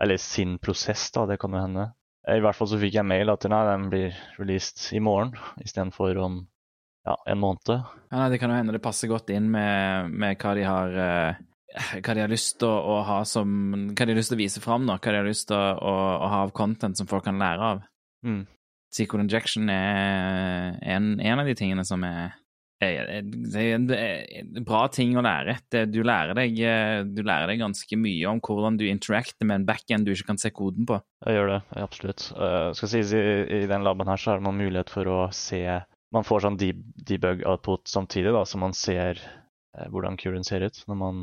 Eller sin prosess, da, det kan jo hende. Eh, I hvert fall så fikk jeg mail at nei, den blir released i morgen istedenfor om ja, en måned. Ja, nei, Det kan jo hende det passer godt inn med, med hva de har eh, hva de har lyst til å, ha som Hva de har lyst til å vise fram, da. Hva de har lyst til å, å, ha av content som folk kan lære av. Mm. Sequel injection er en, en av de tingene som er det er en bra ting å lære. Det, du, lærer deg, eh, du lærer deg ganske mye om hvordan du interacter med en backend du ikke kan se koden på. Jeg gjør det, absolutt. Uh, skal sies i, I den laben her så er det noen mulighet for å se Man får sånn debug output samtidig, da, så man ser eh, hvordan kuren ser ut når man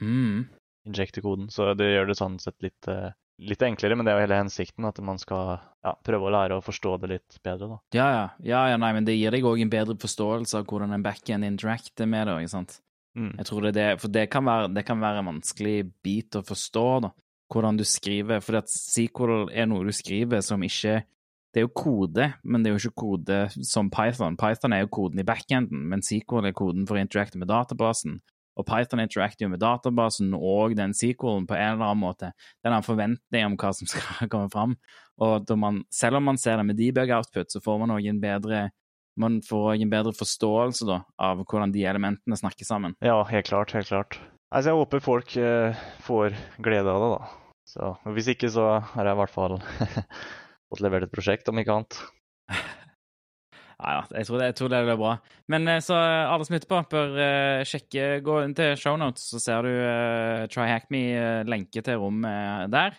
Mm. injekter koden. Så det gjør det sånn sett litt, eh, litt enklere, men det er jo hele hensikten at man skal ja, prøve å lære å forstå det litt bedre. da. Ja, ja. ja, ja nei, men det gir deg òg en bedre forståelse av hvordan en backend interacter med det. ikke sant? Mm. Jeg tror det er det, for det kan være, det kan være en vanskelig bit å forstå, da. Hvordan du skriver. For at SQL er noe du skriver som ikke Det er jo kode, men det er jo ikke kode som Python. Python er jo koden i backenden, men SQL er koden for å interacte med databasen. Og Python interacter jo med databasen og den SQL-en på en eller annen måte. Den en forventning om hva som skal komme fram. Og man, selv om man ser det med debug output, så får man òg en bedre man får en bedre forståelse da, av hvordan de elementene snakker sammen. Ja, helt klart. Helt klart. Altså, jeg håper folk eh, får glede av det, da. Så, hvis ikke, så har jeg i hvert fall fått levert et prosjekt, om ikke annet. Ja, ja, jeg tror det, jeg tror det blir bra. Men eh, så eh, alle som lytter på, bør uh, sjekke Gå inn til shownotes, så ser du uh, TryHackMe-lenke til rommet der.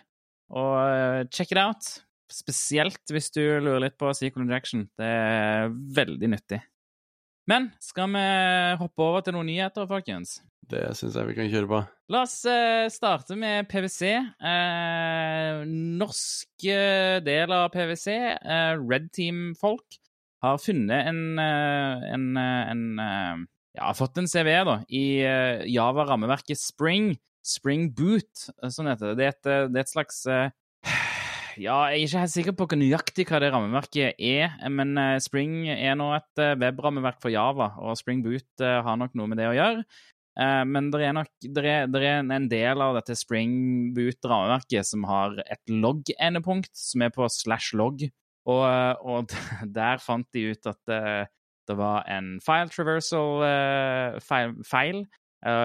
Og uh, check it out. Spesielt hvis du lurer litt på Sequel Injection. Det er veldig nyttig. Men skal vi hoppe over til noen nyheter, folkens? Det syns jeg vi kan kjøre på. La oss eh, starte med PwC. Eh, norske del av PwC, eh, Red Team-folk, har funnet en, eh, en, eh, en eh, Ja, fått en CV da, i Java-rammeverket Spring. Spring Boot, sånn heter det. Det er et, det er et slags ja, jeg er ikke helt sikker på hva nøyaktig hva det rammeverket er, men Spring er nå et webrammeverk for Java, og Spring Boot har nok noe med det å gjøre. Men det er nok det er, det er en- del av dette Spring Boot-rammeverket som har et logg-endepunkt, som er på slash log, og, eh, og der fant de ut at eh, det var en file traversal eh,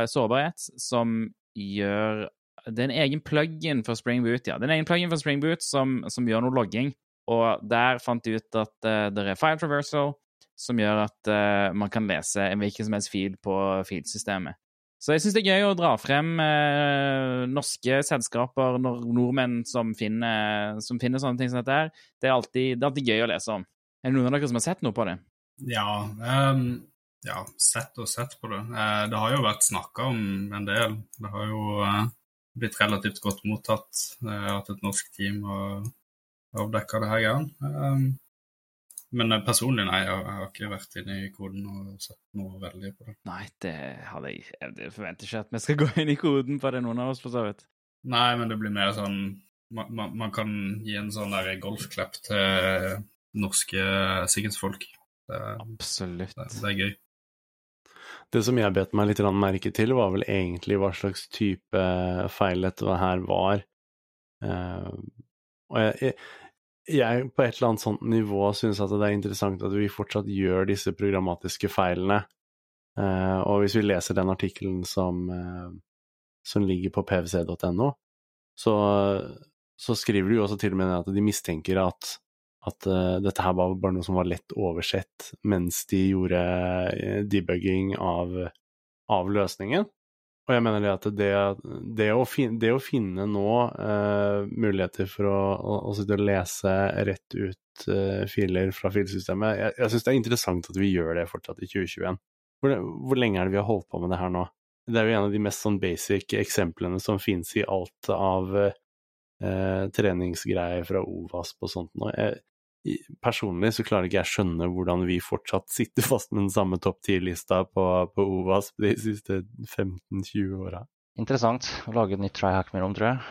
sårbarhet, som gjør det er en egen plugin for Spring Boot, ja. Det er en egen plugin for Spring Boot som, som gjør noe logging. Og der fant de ut at det er file traversal som gjør at man kan lese en hvilken som helst fil på filsystemet. Så jeg syns det er gøy å dra frem eh, norske selskaper, nor nordmenn som finner, som finner sånne ting som dette her. Det er, alltid, det er alltid gøy å lese om. Er det noen av dere som har sett noe på det? Ja, um, ja, sett og sett på det. Uh, det har jo vært snakka om en del. Det har jo uh, blitt relativt godt mottatt uh, at et norsk team har avdekka det her greien. Men eh, personlig, nei, jeg, jeg har ikke vært inne i koden og sett noe veldig på det. Nei, det hadde jeg Jeg forventer ikke at vi skal gå inn i koden på det, noen av oss, for så vidt. Nei, men det blir mer sånn Man, man, man kan gi en sånn der golfklepp til norske sikkerhetsfolk. Det, Absolutt. det, det er gøy. Det som jeg bet meg litt merke til, var vel egentlig hva slags type feil dette her var. Uh, og jeg, jeg, jeg på et eller annet sånt nivå syns at det er interessant at vi fortsatt gjør disse programmatiske feilene. Uh, og hvis vi leser den artikkelen som, uh, som ligger på pvc.no, så, så skriver de jo også til og med at de mistenker at at uh, dette her var bare noe som var lett oversett mens de gjorde debugging av, av, løsningen. Og jeg mener det at det, det, å, finne, det å, finne nå uh, muligheter for å, å, å, sitte og lese rett ut filer fra filsystemet, Jeg, jeg syns det er interessant at vi gjør det fortsatt i 2021. Hvor, hvor, lenge er det vi har holdt på med det her nå? Det er jo en av de mest sånn basic eksemplene som finnes i alt av treningsgreier fra OVASP og sånt nå. Personlig så klarer ikke jeg skjønne hvordan vi fortsatt sitter fast med den samme topp 10-lista på, på OVAS de siste 15-20 åra. Interessant å lage et nytt tryhack med rom, tror jeg.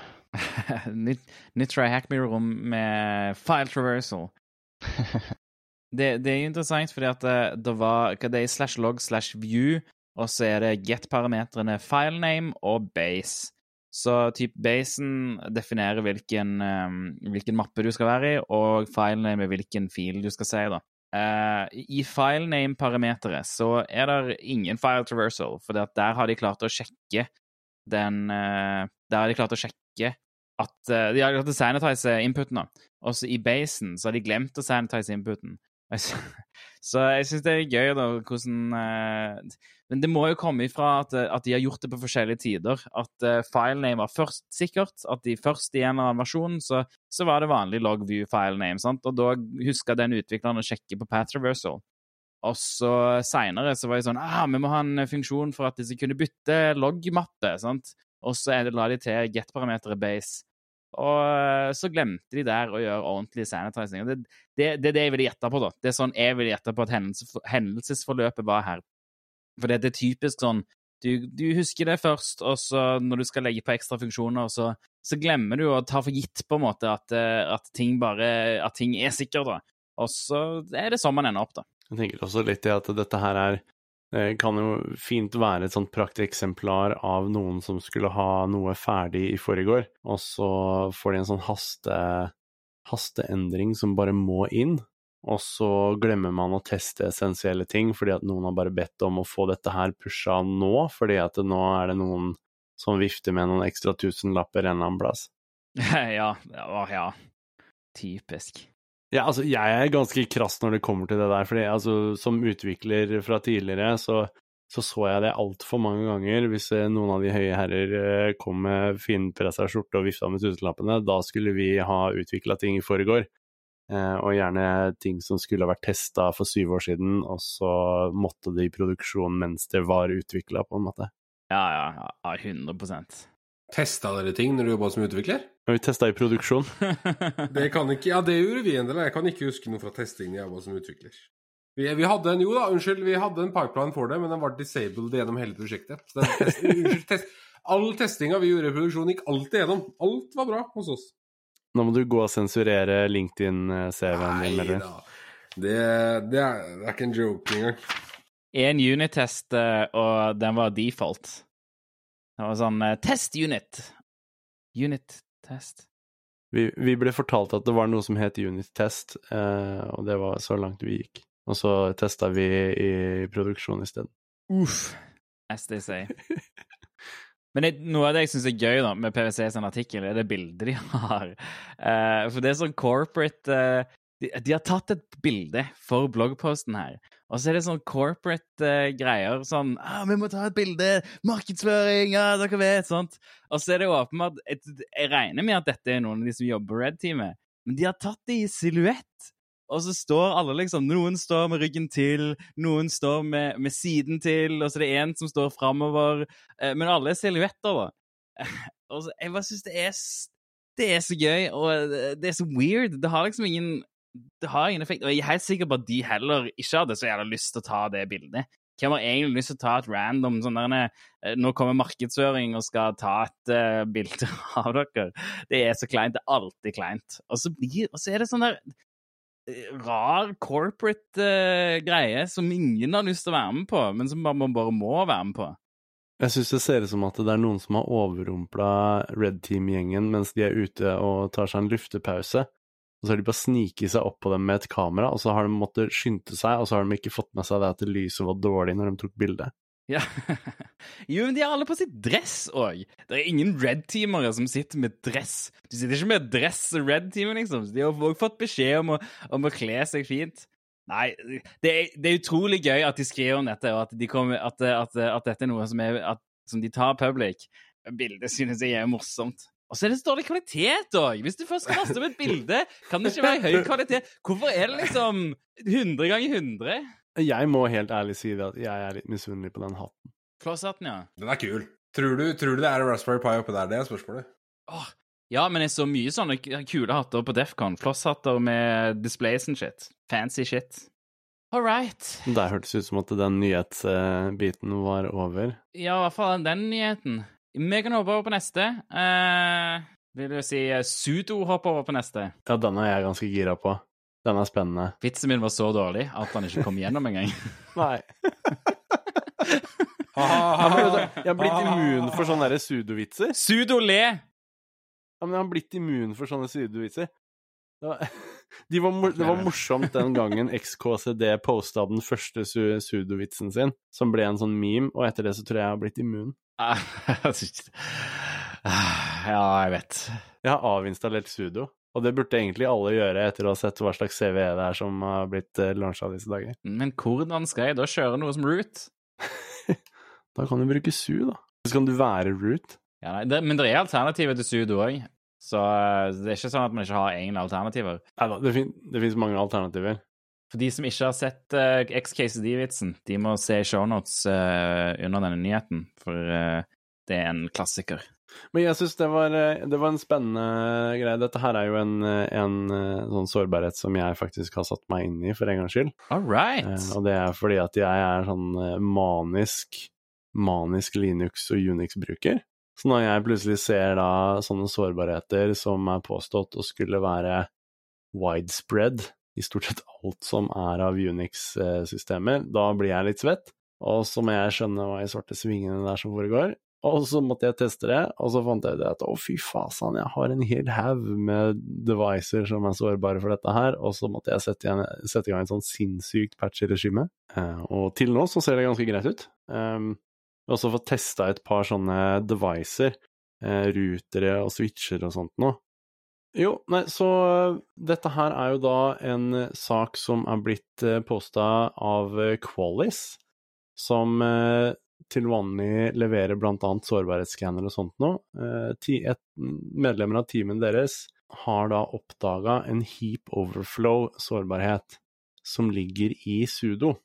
nytt, nytt tryhack med rom med file traversal. det, det, er interessant fordi at det, det var hva det er slash log slash view, og så er det get-parametrene filename og base. Så typ basen definerer hvilken, um, hvilken, mappe du skal være i, og filename hvilken fil du skal si. da. Uh, I filename-parameteret så er det ingen file traversal, for der har de klart å sjekke den uh, Der har de klart å sjekke at uh, De har klart å sanitize inputen, da. Også i basen så har de glemt å sanitize inputen. Så jeg syns det er gøy, da, hvordan Men det må jo komme ifra at, at, de har gjort det på forskjellige tider. At uh, filename var først sikkert. At de først i en eller annen versjon så, så var det vanlig log view filename. sant? Og da huska den utvikleren å sjekke på path reversal. Og så seinere så var det sånn ah, vi må ha en funksjon for at de skal kunne bytte log-mappe. sant? Og så la de til get-parameteret base. Og så glemte de der å gjøre ordentlig sanitizing. Det, det, det er det jeg ville gjette på, da. Det er sånn jeg ville gjette på at hendelsesforløpet var her. For det, er typisk sånn du, du, husker det først, og så når du skal legge på ekstra funksjoner, så, så glemmer du å ta for gitt på en måte at, at ting bare at ting er sikkert, da. Og så er det sånn man ender opp, da. Jeg tenker også litt i at dette her er kan jo fint være et sånt prakteksemplar av noen som skulle ha noe ferdig i forrige og så får de en sånn haste, hasteendring som bare må inn, og så glemmer man å teste essensielle ting fordi at noen har bare bedt om å få dette her pusha nå, fordi at nå er det noen som vifter med noen ekstra tusenlapper en eller annen plass. ja, ja, ja. Typisk. Ja, altså, jeg er ganske krass når det kommer til det der, fordi altså, som utvikler fra tidligere, så så, så jeg det altfor mange ganger. Hvis noen av de høye herrer kom med finpressa skjorte og vifta med tusenlappene, da skulle vi ha utvikla ting i foregår. Og gjerne ting som skulle ha vært testa for syv år siden, og så måtte det i produksjon mens det var utvikla, på en måte. Ja, ja, ja, 100% Testa dere ting når du jobba som utvikler? Ja, vi testa i produksjon. Det kan ikke, ja, det gjorde vi en del. Jeg kan ikke huske noe fra testing når jeg jobba som utvikler. Vi, vi hadde en, jo da, unnskyld, vi hadde en pipeline for det, men den var disabled gjennom hele prosjektet. Så den test, unnskyld, test, all testinga vi gjorde i produksjon, gikk alltid gjennom. Alt var bra hos oss. Nå må du gå og sensurere LinkedIn-CV-en din, eller? da. Det, det, er, det er ikke en joke engang. En unit-test, eh, og den var default. Det var sånn eh, Test unit. Unit-test. Vi, vi ble fortalt at det var noe som het unit test, eh, og det var så langt vi gikk. Og så testa vi i produksjon isteden. Uff. As they say. Men det, noe av det jeg syns er gøy da, med PwC sin artikkel, er det bildet de har. Uh, for det er sånn corporate uh, de, de har tatt et bilde for bloggposten her, og så er det sånn corporate uh, greier. Sånn ah, 'Vi må ta et bilde! Markedsføring! Ja, dere vet!' sånt. Og så er det åpenbart Jeg regner med at dette er noen av de som jobber på Red-teamet, men de har tatt det i silhuett. Og så står alle liksom Noen står med ryggen til, noen står med, med siden til, og så er det én som står framover. Eh, men alle er silhuetter, da. Og så, jeg bare syns det er Det er så gøy, og det- det er så weird. Det har liksom ingen Det har ingen effekt. Og jeg er helt sikker på at de heller ikke hadde så jævla lyst til å ta det bildet. Hvem har egentlig lyst til å ta et random sånn der eh, Nå kommer markedsføring og skal ta et uh, bilde av dere. Det er så kleint. Det er alltid kleint. Og så, blir, og så er det sånn der eh, rar corporate uh, greie som ingen har lyst til å være med på, men som man bare må være med på. Jeg syns det ser ut som at det er noen som har overrumpla Red Team-gjengen mens de er ute og tar seg en luftepause. Og så har de bare sniket seg opp på dem med et kamera, og så har de måttet skynde seg, og så har de ikke fått med seg det at lyset var dårlig når de tok bilde. Ja. jo, men de har alle på sitt dress òg. Det er ingen red-teamere som sitter med dress. Du sitter ikke med dress og red-teamer, liksom. De har òg fått beskjed om å, om å kle seg fint. Nei, det er, det er utrolig gøy at de skriver om dette, og at, de kommer, at, at, at dette er noe som, er, som de tar public. Bildet synes jeg er morsomt. Og så er det så dårlig kvalitet òg! Hvis du først skal laste opp et bilde, kan det ikke være høy kvalitet. Hvorfor er det liksom 100 ganger 100? Jeg må helt ærlig si det at jeg er litt misunnelig på den hatten. Klosshatten, ja. Den er kul. Tror du, tror du det er Raspberry Pi oppi der? Det er spørsmålet. Åh, ja, men jeg så mye sånne kule hatter på Defcon. Flosshatter med displays and shit. Fancy shit. All right. Der hørtes ut som at den nyhetsbiten var over. Ja, i hvert fall den nyheten. Vi kan hoppe over på neste. Eh, vil du si eh, Sudo hopper over på neste? Ja, den er jeg ganske gira på. Den er spennende. Vitsen min var så dårlig at han ikke kom gjennom engang. Nei. Jeg har blitt immun for sånne der sudovitser. Sudo le! Ja, men jeg har blitt immun for sånne sudovitser. Det var, de var, det var morsomt den gangen XKCD posta den første su sudovitsen sin, som ble en sånn meme, og etter det så tror jeg jeg har blitt immun. Ah, ja, jeg vet. Jeg har avinstallert sudo, og det burde egentlig alle gjøre etter å ha sett hva slags CVE det er som har blitt lansa disse dager. Men hvordan skal jeg da kjøre noe som root? Da kan du bruke su, da. Så kan du være root. Ja, nei, det, men det er alternativer til SU, du òg. Så eh, det er ikke sånn at man ikke har egne alternativer. Nei da, det, fin det fins mange alternativer. For de som ikke har sett uh, XKCD-vitsen, de må se shownotes uh, under denne nyheten, for uh, det er en klassiker. Men jeg syns det, var, eh, det var en spennende greie. Dette her er jo en, eh, en eh, sånn sårbarhet som jeg faktisk har satt meg inn i, for en gangs skyld. All right. Og det er fordi at jeg er sånn manisk, manisk Linux- og Unix-bruker. Så når jeg plutselig ser da sånne sårbarheter som er påstått å skulle være widespread i stort sett alt som er av Unix-systemer, da blir jeg litt svett. Og så må jeg skjønne hva i svarte svingene der som foregår. Og så måtte jeg teste det, og så fant jeg ut at å, fy fasan, jeg har en hel haug med devices som er sårbare for dette her, og så måtte jeg sette, igjen, sette i gang et sånn sinnssykt patch-regime. Eh, og til nå så ser det ganske greit ut. Jeg har også fått testa et par sånne devices, eh, rutere og switcher og sånt nå. Jo, nei, så eh, dette her er jo da en sak som er blitt posta av Qualis, som til vanlig leverer blant annet sårbarhetsscanner og sånt nå. Eh, medlemmer av teamen deres har da oppdaga en heap overflow-sårbarhet som ligger i sudo.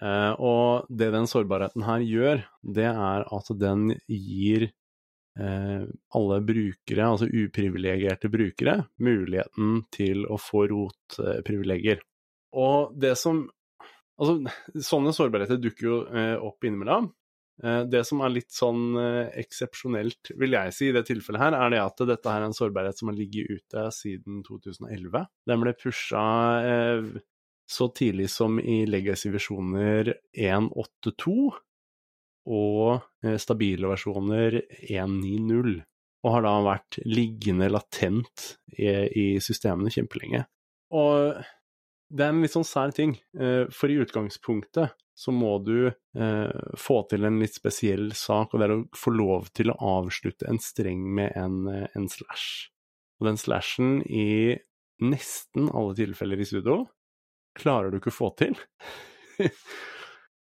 Eh, og det den sårbarheten her gjør, det er at den gir eh, alle brukere, altså uprivilegerte brukere, muligheten til å få rotprivilegier. Og det som Altså, sånne sårbarheter dukker jo opp innimellom. Eh, det som er litt sånn eh, eksepsjonelt, vil jeg si, i det tilfellet her, er det at dette her er en sårbarhet som har ligget ute siden 2011. Den ble pusha eh, så tidlig som i legacy-versjoner 1.8.2 og stabile versjoner 1.9.0, og har da vært liggende latent i, systemene kjempelenge. Og det er en litt sånn sær ting, for i utgangspunktet så må du eh, få til en litt spesiell sak, og det er å få lov til å avslutte en streng med en, eh, en slash. Og den slashen i nesten alle tilfeller i sudo klarer du ikke å få til.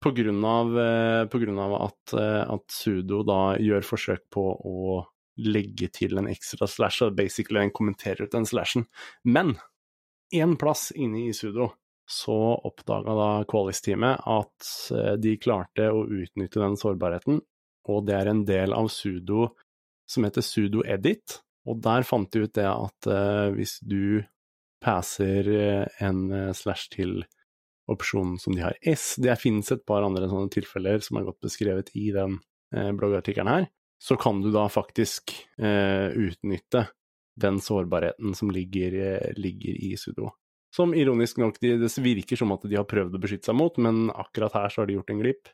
på grunn av, eh, på grunn av at, eh, at, sudo da gjør forsøk på å legge til en ekstra slash, og basically den kommenterer ut den slashen. Men én plass inne i sudo så oppdaga da Qualis-teamet at eh, de klarte å utnytte den sårbarheten, og det er en del av sudo som heter sudo edit, og der fant de ut det at uh, hvis du passer en slash til opsjonen som de har S. Det finnes et par andre sånne tilfeller som er godt beskrevet i den eh, bloggartikkelen her. Så kan du da faktisk eh, utnytte den sårbarheten som ligger, eh, ligger i sudo. Som ironisk nok, de, det virker som at de har prøvd å beskytte seg mot, men akkurat her så har de gjort en glipp.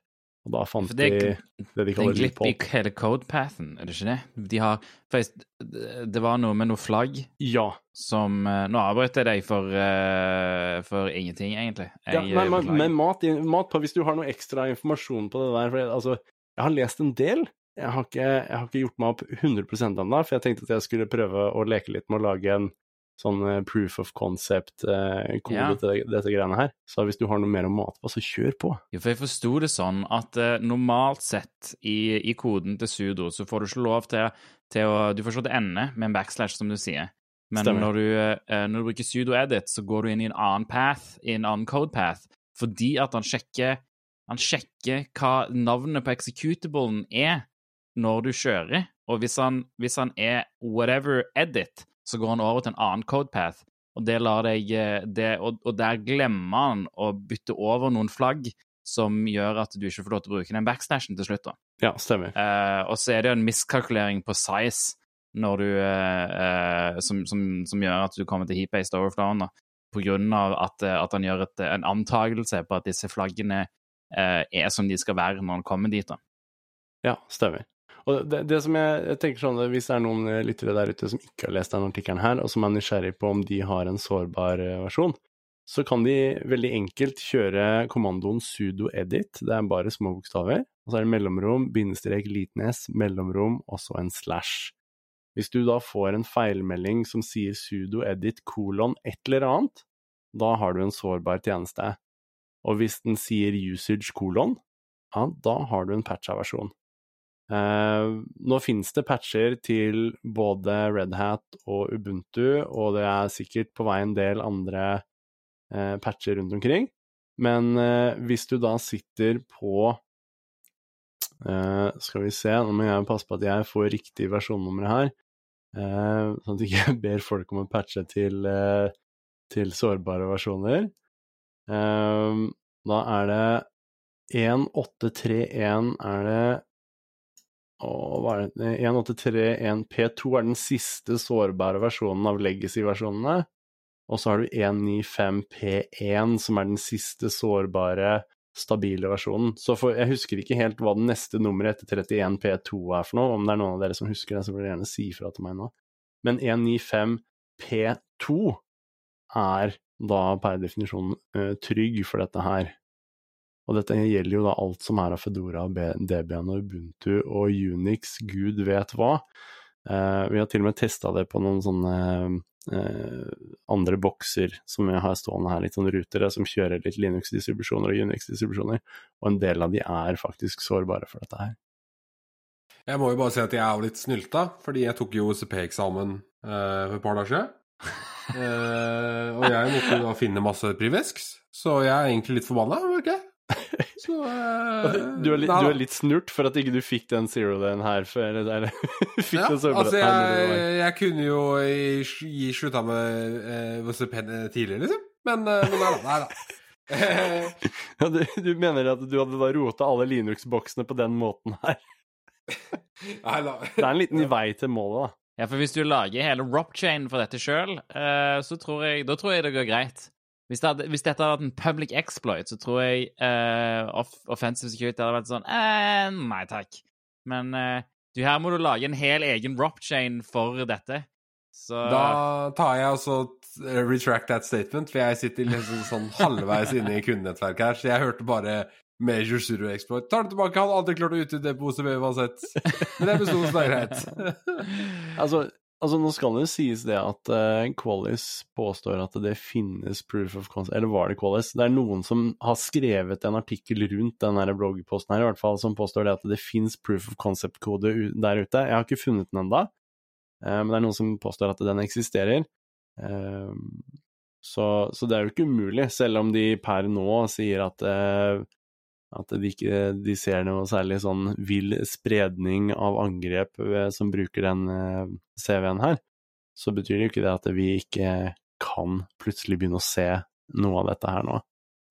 Og da fant det, de det de kaller Det glipp i hele codepathen, er det ikke det? De har faktisk, Det var noe med noe flagg ja. som eh, Nå avbrøt jeg deg for, uh, for ingenting, egentlig. Jeg, ja, nei, men, men mat, mat, på hvis du har noe ekstra informasjon på det der for jeg, Altså, jeg har lest en del. Jeg har ikke, jeg har ikke gjort meg opp 100 ennå, for jeg tenkte at jeg skulle prøve å leke litt med å lage en sånn eh, proof of concept-kode eh, ja. til dette greiene her. Så hvis du har noe mer å mate på, så kjør på. Ja, for jeg forsto det sånn at uh, normalt sett i, i, koden til sudo så får du ikke lov til, til å Du får ikke til ende med en backslash, som du sier. Men når du, uh, når du, bruker sudo edit, så går du inn i en annen path, i en annen code path, fordi at han sjekker han sjekker hva navnet på executablen er når du kjører, og hvis han, hvis han er whatever edit, så går han over til en annen codepath, og, det eh, det, og, og der glemmer han å bytte over noen flagg som gjør at du ikke får lov til å bruke den backstashen til slutt. da. Ja, stemmer. Eh, og så er det jo en miskalkulering på size når du, eh, eh som, som, som, gjør at du kommer til heap-based overflown, da, på grunn av at, eh, at han gjør et, en antakelse på at disse flaggene eh, er som de skal være når han kommer dit. da. Ja, stemmer. Og det, det som jeg, jeg, tenker sånn, Hvis det er noen lyttere der ute som ikke har lest denne artikkelen her, og som er nysgjerrig på om de har en sårbar eh, versjon, så kan de veldig enkelt kjøre kommandoen sudo edit, det er bare små bokstaver, og så er det mellomrom, bindestrek, liten s, mellomrom, og så en slash. Hvis du da får en feilmelding som sier sudo edit kolon et eller annet, da har du en sårbar tjeneste. Og hvis den sier usage kolon, ja, da har du en patcha versjon. Uh, nå finnes det patcher til både Red Hat og Ubuntu, og det er sikkert på vei en del andre uh, patcher rundt omkring. Men uh, hvis du da sitter på Skal vi se, nå må jeg passe på at jeg får riktig versjonnummer her, sånn at jeg ikke ber folk om å patche til, til sårbare versjoner. da er det 1831 er det og er det 1831P2 er den siste sårbare versjonen av legacy-versjonene. Og så har du 195P1, som er den siste sårbare, stabile versjonen. Så for, jeg husker ikke helt hva den neste nummeret etter 31P2 er for noe. Om det er noen av dere som husker det, så vil dere gjerne si fra til meg nå. Men 195P2 er da per definisjon uh, trygg for dette her. Og dette gjelder jo da alt som er av Fedora, Debian og Ubuntu og Unix, gud vet hva. Uh, vi har til og med testa det på noen sånne uh, andre bokser som jeg har stående her, litt sånn rutere, som kjører litt Linux-distribusjoner og Unix-distribusjoner, og en del av de er faktisk sårbare for dette her. Jeg må jo bare si at jeg er litt snylta, fordi jeg tok jo OCP-eksamen uh, for et par dager siden. og jeg måtte da finne masse privesks, så jeg er egentlig litt forbanna, var ikke Så uh, Du er, litt, du er litt snurt for at ikke du fikk den zero den her før eller, fikk ja, den sårbarheten altså, jeg, jeg kunne jo i- gi slutta med eh, VCP tidligere, liksom. Men, uh, men nei da. Nei da. ja, du, du mener at du hadde da rota alle Linux-boksene på den måten her? Nei. Det er en liten vei til målet, da. Ja, for hvis du lager hele Ropchain for dette sjøl, så tror jeg Da tror jeg det går greit. Hvis, det hadde, hvis dette hadde vært en public exploit, så tror jeg uh, off offensive security hadde vært sånn eh, Nei takk. Men uh, du, her må du lage en hel egen Ropchain for dette. Så Da tar jeg altså retract that statement, for jeg sitter liksom sånn halvveis inne i kundenettverket her, så jeg hørte bare Major Zero Exploit. Tar det tilbake, hadde aldri klart å utnytte det på OCV uansett. Men det besto, som det er greit. Altså, altså nå skal det sies det at uh, Qualis påstår at det finnes proof of concept Eller var det Qualis? Det er noen som har skrevet en artikkel rundt den bloggposten her, i hvert fall, som påstår det at det finnes proof of concept-kode der ute. Jeg har ikke funnet den ennå, men det er noen som påstår at den eksisterer. Uh, så, så det er jo ikke umulig, selv om de per nå sier at eh, at de ikke de ser noe særlig sånn vill spredning av angrep eh, som bruker den eh, CV-en her, så betyr det jo ikke det at vi ikke kan plutselig begynne å se noe av dette her nå.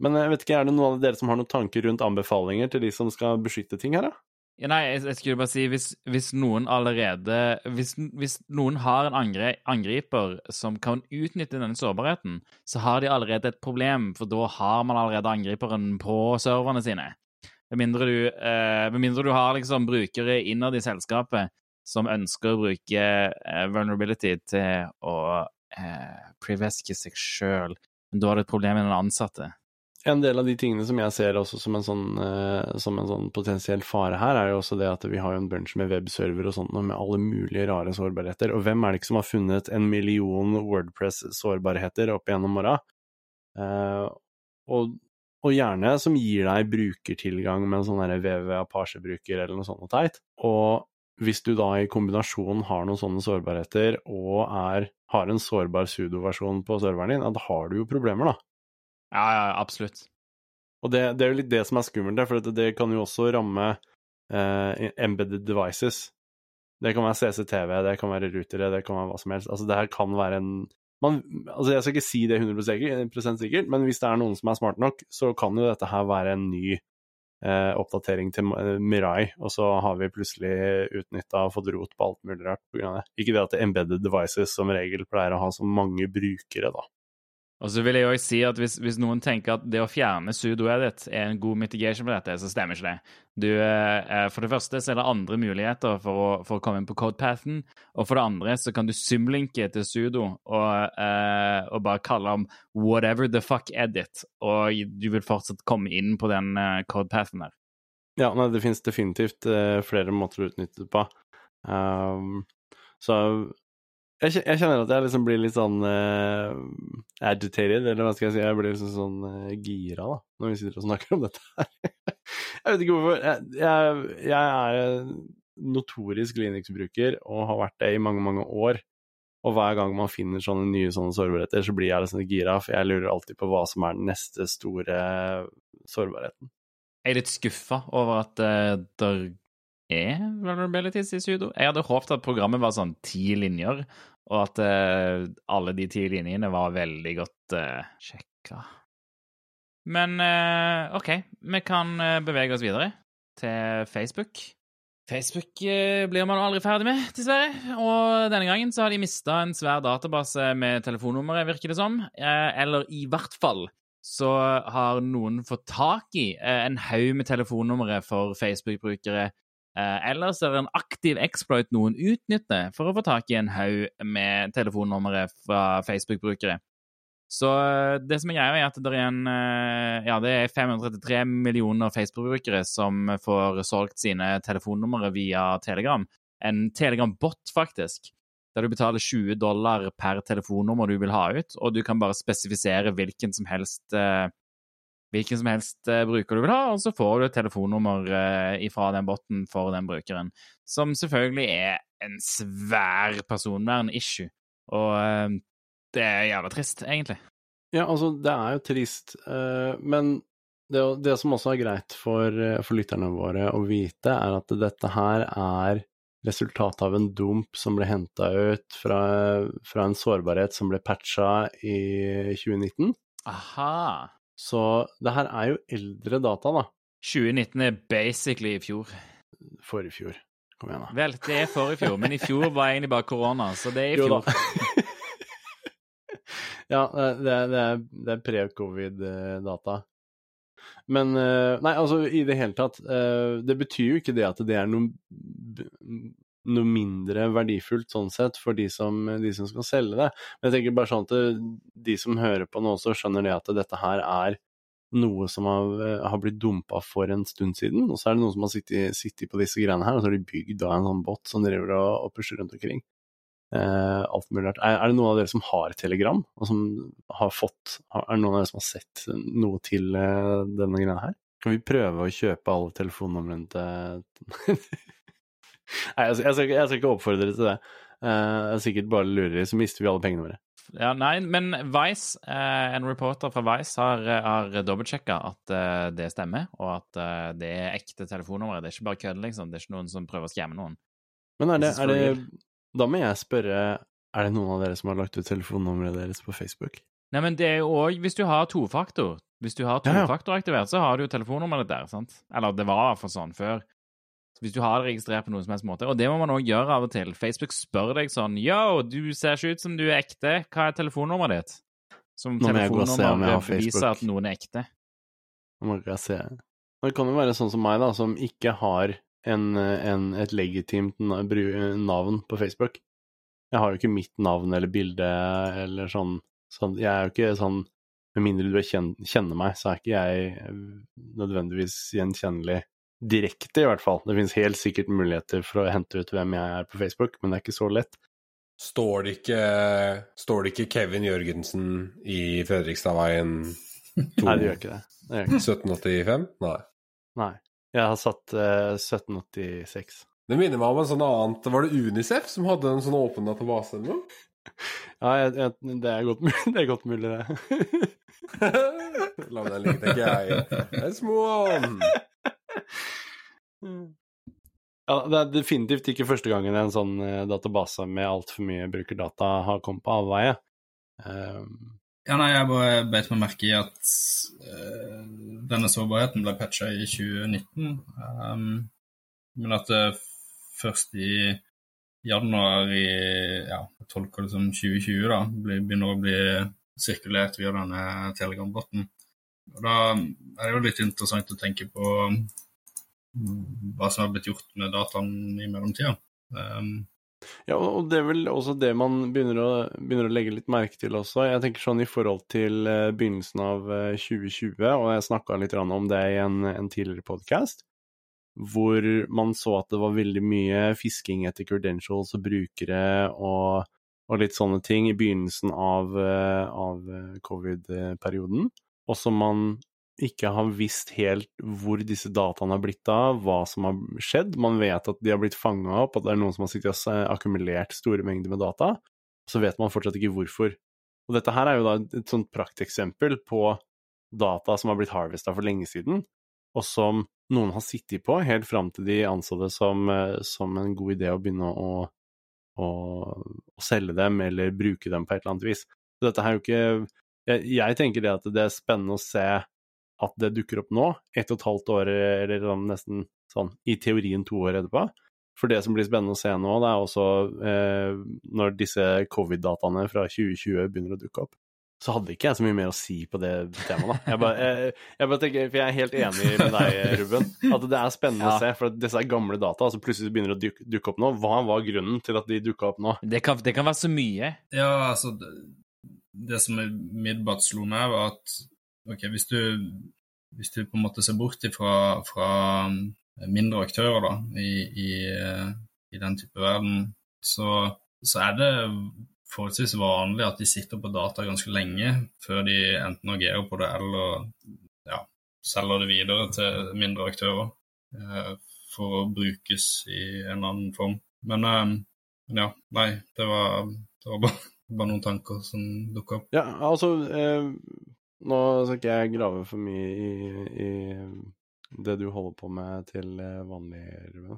Men jeg vet ikke, er det noen av dere som har noen tanker rundt anbefalinger til de som skal beskytte ting her, da? Ja, nei, jeg, jeg skulle bare si hvis, hvis noen allerede hvis, hvis noen har en angre, angriper som kan utnytte denne sårbarheten, så har de allerede et problem, for da har man allerede angriperen på serverne sine. Med mindre du, eh, med mindre du har liksom brukere innad i selskapet som ønsker å bruke eh, vulnerability til å eh, priveske seg sjøl. Men da er det et problem med den ansatte. En del av de tingene som jeg ser også som en sånn, uh, som en sånn potensiell fare her, er jo også det at vi har jo en bunch med webserver og sånt, med alle mulige rare sårbarheter. Og hvem er det ikke som har funnet en million Wordpress-sårbarheter opp igjennom åra? Uh, og, og gjerne som gir deg brukertilgang med en sånn derre VV Apache-bruker eller noe sånt noe teit. Og hvis du da i kombinasjon har noen sånne sårbarheter og er, har en sårbar sudoversjon på serveren din, ja, da har du jo problemer, da. Ja, ja, absolutt. Og det, det er jo litt det som er skummelt, for det, det kan jo også ramme eh, embedded devices. Det kan være CCTV, det kan være rutere, det kan være hva som helst. Altså, det her kan være en man, altså Jeg skal ikke si det 100 sikkert, sikkert, men hvis det er noen som er smart nok, så kan jo dette her være en ny eh, oppdatering til eh, Mirai, og så har vi plutselig utnytta og fått rot på alt mulig rart pga. det. Ikke det at embedded devices som regel pleier å ha så mange brukere, da. Og så vil jeg også si at hvis, hvis noen tenker at det å fjerne sudo-edit er en god mitigation på dette, så stemmer ikke det. Du, eh, for det første så er det andre muligheter for å, for å komme inn på codepathen, og for det andre så kan du symlinke til sudo og, eh, og bare kalle om whatever the fuck edit, og du vil fortsatt komme inn på den eh, codepathen der. Ja, nei, det finnes definitivt eh, flere måter å utnytte det på. Um, så jeg, jeg kjenner at jeg liksom blir litt sånn uh, agitated, eller hva skal jeg si, jeg blir liksom sånn uh, gira da, når vi sitter og snakker om dette her. jeg vet ikke hvorfor. Jeg, jeg, jeg er notorisk Linux-bruker og har vært det i mange, mange år. Og hver gang man finner sånne nye sånne sårbarheter, så blir jeg liksom gira, for jeg lurer alltid på hva som er den neste store sårbarheten. Jeg er litt skuffa over at uh, der er vulnerabilities i sudo. Jeg hadde håpet at programmet var sånn ti linjer, og at uh, alle de ti linjene var veldig godt uh, sjekka. Men uh, OK, vi kan eh, bevege oss videre til Facebook. Facebook eh, blir man aldri ferdig med, dessverre. Og denne gangen så har de mista en svær database med telefonnummeret, virker det som. Eh, eller i hvert fall så har noen fått tak i eh, en haug med telefonnumre for Facebook-brukere. Eh, ellers er det en aktiv exploit noen utnytter for å få tak i en haug med telefonnumre fra Facebook-brukere. Så eh, det som er greia, er at det er en eh, Ja, det er 533 millioner Facebook-brukere som får solgt sine telefonnumre via Telegram. En Telegram-bot, faktisk. Der du betaler 20 dollar per telefonnummer du vil ha ut, og du kan bare spesifisere hvilken som helst eh, hvilken som helst eh, bruker du vil ha, og så får du et telefonnummer eh, fra den botten for den brukeren. Som selvfølgelig er en svær personvern-issue. Og eh, det er jævla trist, egentlig. Ja, altså, det er jo trist, men det, det som også er greit for, for lytterne våre å vite, er at dette her er resultatet av en dump som ble henta ut fra, fra en sårbarhet som ble patcha i 2019. Aha. Så det her er jo eldre data, da. 2019 er basically i fjor. Forrige fjor. Kom igjen, da. Vel, det er forrige fjor, men i fjor var egentlig bare korona, så det er i Jo fjor. ja, det, er, er pre-covid-data. Men eh, Nei, altså, i det hele tatt eh, Det betyr jo ikke det at det er noe, noe mindre verdifullt sånn sett for de som, de som skal selge det. Men jeg tenker bare sånn at de som hører på nå også, skjønner det at dette her er noe som har, har blitt dumpa for en stund siden, og så er det noen som har sittet, sittet på disse greiene her, og så har de bygd da en sånn bot som driver og, og pusher rundt omkring. Eh, alt mulig rart. Er, er det noen av dere som har Telegram, og som har fått Er det noen av dere som har sett noe til eh, denne greia her? Kan vi prøve å kjøpe alle telefonnumrene til Nei, jeg, skal- jeg, skal, ikke- jeg skal ikke oppfordre til det. Uh, er sikkert bare lureri, så mister vi alle pengene våre. Ja, nei, men Vice, eh, en reporter fra Vice har, har dobbeltsjekka at eh, det stemmer, og at eh, det er ekte telefonnummer. Det er ikke bare kødd, liksom. Det er ikke noen som prøver å skamme noen. Men er det, er det Da må jeg spørre, er det noen av dere som har lagt ut telefonnummeret deres på Facebook? Nei, men det er jo òg hvis du har tofaktor. Hvis du har Ja, ja. tofaktor aktivert, så har du jo telefonnummeret ditt der, sant? Eller det var for sånn før. Hvis du har det registrert på noen som helst måte, og det må man òg gjøre av og til. Facebook spør deg sånn Yo, du ser ikke ut som du er ekte. Hva er telefonnummeret ditt? Som telefonnummer Facebook. at noen er ekte. Nå må jeg se. Det kan jo være sånn som meg, da, som ikke har en, en, et legitimt navn på Facebook. Jeg har jo ikke mitt navn eller bilde eller sånn. sånn jeg er jo ikke sånn Med mindre du er kjenner meg, så er ikke jeg nødvendigvis gjenkjennelig direkte, i hvert fall. Det finnes helt sikkert muligheter for å hente ut hvem jeg er på Facebook, men det er ikke så lett. Står det ikke, står det ikke Kevin Jørgensen i Fredrikstadveien Nei, det gjør ikke det. det gjør ikke. 1785? Nei. Nei. Jeg har satt uh, 1786. Det minner meg om en sånn annen Var det Unicef som hadde en sånn åpen database eller noe? Ja, jeg, jeg, det, er godt, det er godt mulig, det. La meg den ligge, tenker jeg. That's one. Ja, det er definitivt ikke første gangen en sånn eh, database med altfor mye brukerdata har kommet på avveie. Um, Ja, nei, jeg bare beit meg merke i at uh, denne sårbarheten ble patcha i 2019. um, men at det først i januar i ja, jeg tolker det som 2020, da, blir- begynner å bli sirkulert via denne Telegram-boten. Da er det jo litt interessant å tenke på mm, hva som har blitt gjort med dataen i mellomtida. Um, ja, og det er vel også det man begynner å, begynner å legge litt merke til også. Jeg tenker sånn i forhold til eh, begynnelsen av eh, 2020, og jeg snakka litt om det i en, en tidligere podkast, hvor man så at det var veldig mye fisking etter credentials og brukere og, og litt sånne ting i begynnelsen av, eh, av eh, covid-perioden, og som man ikke har visst helt hvor disse dataene har blitt av, hva som har skjedd. Man vet at de har blitt fanga opp, at det er noen som har sittet og akkumulert store mengder med data. Så vet man fortsatt ikke hvorfor. Og dette her er jo da et sånt prakteksempel på data som har blitt harvesta for lenge siden, og som noen har sittet på helt fram til de anså det som, eh, som en god idé å begynne å, å, å selge dem eller bruke dem på et eller annet vis. Så dette her er jo ikke jeg, jeg tenker det at det er spennende å se at det dukker opp nå, ett og et halvt år, eller sånn, nesten sånn, i teorien to år etterpå. For det som blir spennende å se nå, det er også eh, når disse covid-dataene fra 2020 begynner å dukke opp. Så hadde ikke jeg så mye mer å si på det temaet, da. Jeg bare, jeg, jeg bare tenker, for jeg er helt enig med deg, Ruben, at det er spennende Ja. å se. For at disse er gamle data, som plutselig begynner å dukke, dukke opp nå. Hva var grunnen til at de dukka opp nå? Det kan, det kan være så mye. Ja, altså Det, som umiddelbart slo meg, var at ok, hvis du, hvis du på en måte ser bort ifra fra mindre aktører da, i, i, eh, i den type verden, så, så er det forholdsvis vanlig at de sitter på data ganske lenge før de enten agerer på det eller ja, selger det videre til mindre aktører eh, for å brukes i en annen form. Eh, men ja, nei, det var, det var bare, bare noen tanker som dukka opp. Ja, altså eh, Nå skal ikke jeg grave for mye i, i det du holder på med til eh, vanlig,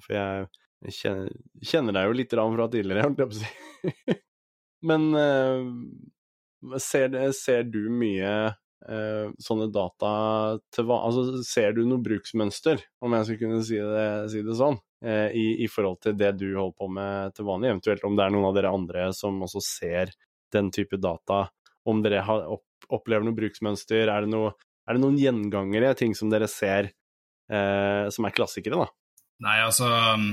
for jeg kjenner, kjenner deg jo litt rann fra tidligere, holdt jeg på å si. Men eh, ser, ser, du mye eh, sånne data til hva Altså, ser du noe bruksmønster, om jeg skulle kunne si det, si det sånn, eh, i, i, forhold til det du holder på med til vanlig, eventuelt om det er noen av dere andre som også ser den type data, om dere har opp opplever noe bruksmønster? Er det, noe, er det, noen gjengangere, ting som dere ser eh, som er klassikere, da? Nei, altså um,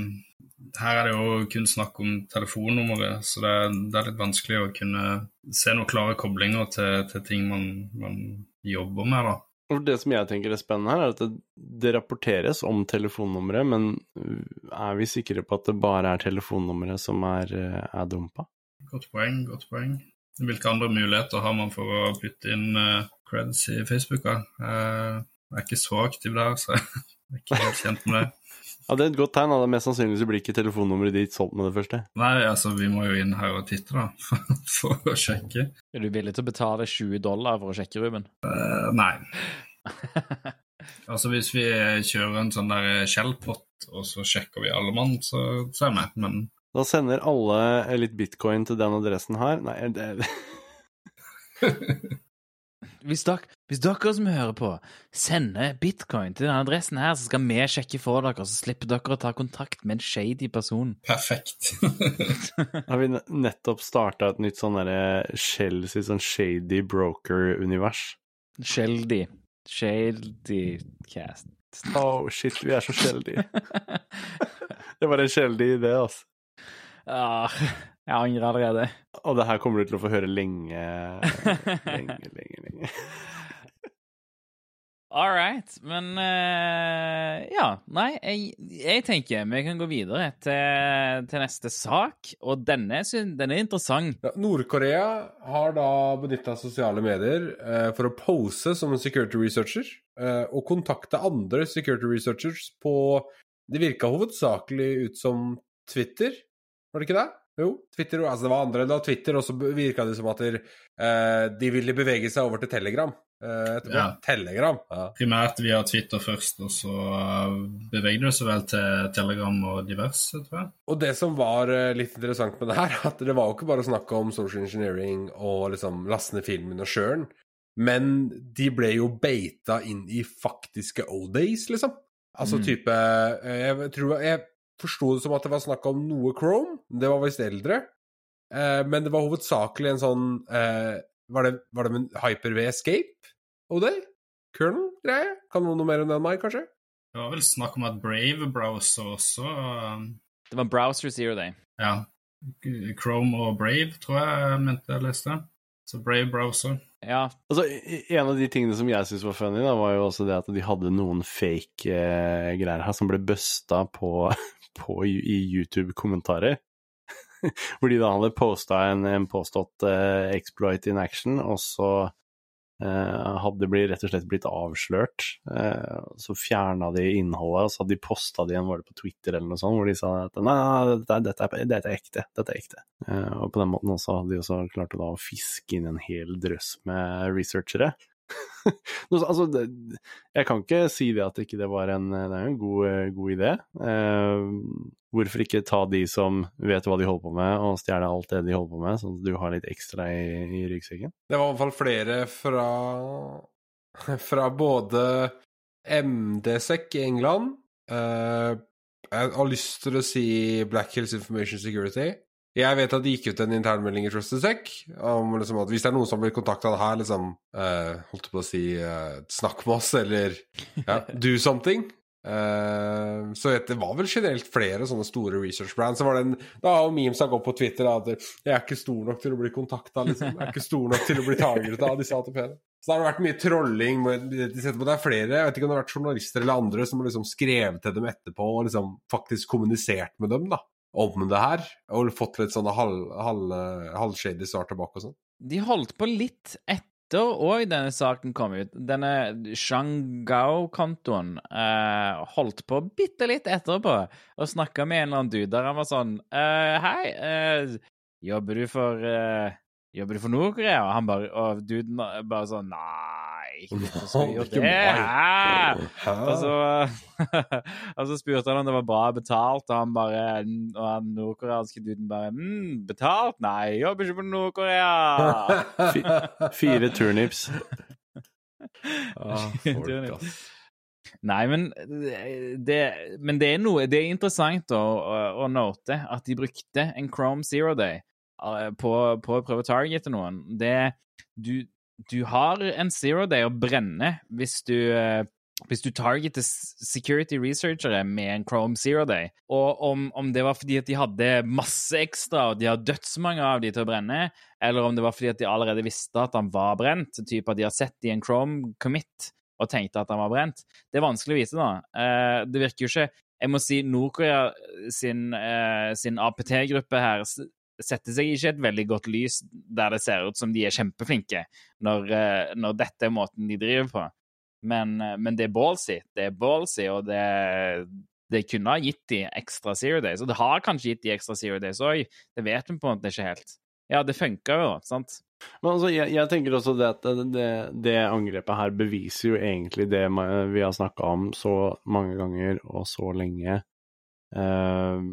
Her er det jo kun snakk om telefonnummeret, så det det er, litt vanskelig å kunne se noen klare koblinger til, til ting man, man, jobber med, da. Det som jeg tenker er spennende her, er at det, rapporteres om telefonnummeret, men er vi sikre på at det bare er telefonnummeret som er, eh, er dumpa? Godt poeng, godt poeng. Hvilke andre muligheter har man for å putte inn uh, creds i Facebook? Uh, jeg er ikke så aktiv der, så jeg er ikke helt kjent med det. Ja, Det er et godt tegn. da. Mest sannsynlig blir ikke telefonnummeret ditt solgt med det første. Nei, altså, vi må jo inn her og titte, da, for, for å sjekke. Er du villig til å betale 20 dollar for å sjekke, Ruben? Uh, nei. altså, hvis vi kjører en sånn der skjellpott, og så sjekker vi alle mann, så, så er jeg med, men da sender alle litt bitcoin til den adressen her. Nei, det hvis, dere, hvis dere som hører på, sender bitcoin til denne adressen her, så skal vi sjekke for dere, så slipper dere å ta kontakt med en shady person. Perfekt. Har vi nettopp starta et nytt sånn derre Chelsea, sånn shady broker-univers? Sheldy. Shady cast. Oh shit, vi er så sheldy. det var en sheldy idé, altså. Ja, jeg angrer allerede. Og det her kommer du til å få høre lenge, lenge, lenge, lenge. All right. Men uh, ja. Nei, jeg, jeg, tenker vi kan gå videre til, til neste sak. Og denne, denne er interessant. Ja, Nord-Korea har da benytta sosiale medier uh, for å pose som en security researcher. Uh, og kontakte andre security researchers på Det virka hovedsakelig ut som Twitter. Var det ikke det? Jo, Twitter, altså det var andre, enn Twitter, og så virka det som at der, eh, de ville bevege seg over til Telegram. Eh. Ja. Telegram. Ja. Primært via Twitter først, og så uh, bevegde det seg vel til Telegram og diverse, tror jeg. Og det som var uh, litt interessant med det her, at det var jo ikke bare snakk om social engineering og liksom laste ned filmen og sjøen, men de ble jo beita inn i faktiske O-days, liksom. Altså mm. type eh, Jeg tror jeg forsto det som at det var snakk om noe Chrome. Det var visst eldre. Eh, men det var hovedsakelig en sånn eh, Var det, var det med Hyper-V Escape? Og det? Kernel-greie? Kan noen noe mer enn det enn meg, kanskje? Det var vel snakk om at Brave-browser også um... Det var Browser Zero Day. Ja. Chrome og Brave, tror jeg jeg mente jeg leste. Så Brave Browser. Ja. Altså, en av de tingene som jeg syntes var funny, da, var jo også det at de hadde noen fake eh, greier her som ble busta på, på i YouTube-kommentarer. Hvor de da hadde posta en, en påstått eh, exploit in action, og så uh, hadde blitt, rett og slett blitt avslørt. Uh, så fjerna de innholdet, og så hadde de posta det igjen, var det på Twitter eller noe sånt, hvor de sa at nei, dette, dette, er, dette, er, ekte. Dette er ekte. og på den måten også hadde de også klart å da fiske inn en hel drøss med researchere. altså, det, jeg kan ikke si det at ikke det var en, det er en god, god idé. Eh, hvorfor ikke ta de som vet hva de holder på med, og stjele alt det de holder på med, sånn at du har litt ekstra i, i ryggsekken? Det var i hvert fall flere fra, fra både MDSEC i England eh, Jeg har lyst til å si Black Hills Information Security. Jeg vet at det gikk ut en internmelding i TrustedSec om liksom, at hvis det er noen som blir kontakta her, liksom uh, Holdt på å si uh, snakk med oss, eller ja, do something. Uh, så det var vel generelt flere sånne store research brands. Så var det en, da har memes har gått på Twitter at jeg er ikke stor nok til å bli kontakta, liksom. Jeg er ikke stor nok til å bli taget av disse ATP-ene. Så det har vært mye trolling. Det er flere jeg vet ikke om det har vært journalister eller andre som har liksom skrevet til dem etterpå og liksom faktisk kommunisert med dem. da om det her, og fått litt sånne halv, halv, svar tilbake og sånn? De holdt på litt etter òg denne saken kom ut. Denne Shangao-kontoen eh, holdt på bitte litt etterpå og snakka med en eller annen dude der han var sånn eh, Hei, eh, jobber du for eh, Jobber du for Nord-Korea? Og han bare Og duden bare sånn Nei hvorfor skal vi gjøre det? Og så, og så spurte han om det var bra betalt, og han bare Og han nordkoreanske duden bare mm, Betalt? Nei, jobber ikke for Nord-Korea. Fire turnips. Ah, folk, ass. Nei, men det, men det er noe Det er interessant å, å, å note at de brukte en Chrome Zero Day eh, på, på å prøve å targete noen. Det du, du har en Zero Day å brenne hvis du eh, hvis du targeter security researchere med en Chrome Zero Day, og om, om det var fordi at de hadde masse ekstra, og de har dødsmange av de til å brenne, eller om det var fordi at de allerede visste at han var brent, typ at de har sett i en Chrome commit og tenkte at han var brent, det er vanskelig å vite, da. Eh, det virker jo ikke Jeg må si Nord-Korea sin, eh, sin APT-gruppe her setter seg ikke et veldig godt lys der det ser ut som de er kjempeflinke, når, eh, når dette er måten de driver på. Men, eh, men det er ballsy. Det er ballsy, og det, det kunne ha gitt de ekstra zero days. Og det har kanskje gitt de ekstra zero days òg. Det vet vi på en måte ikke helt. Ja, det funka jo, sant? Men altså, jeg, jeg tenker også det at det, det, det angrepet her beviser jo egentlig det vi har snakka om så mange ganger og så lenge. Eh,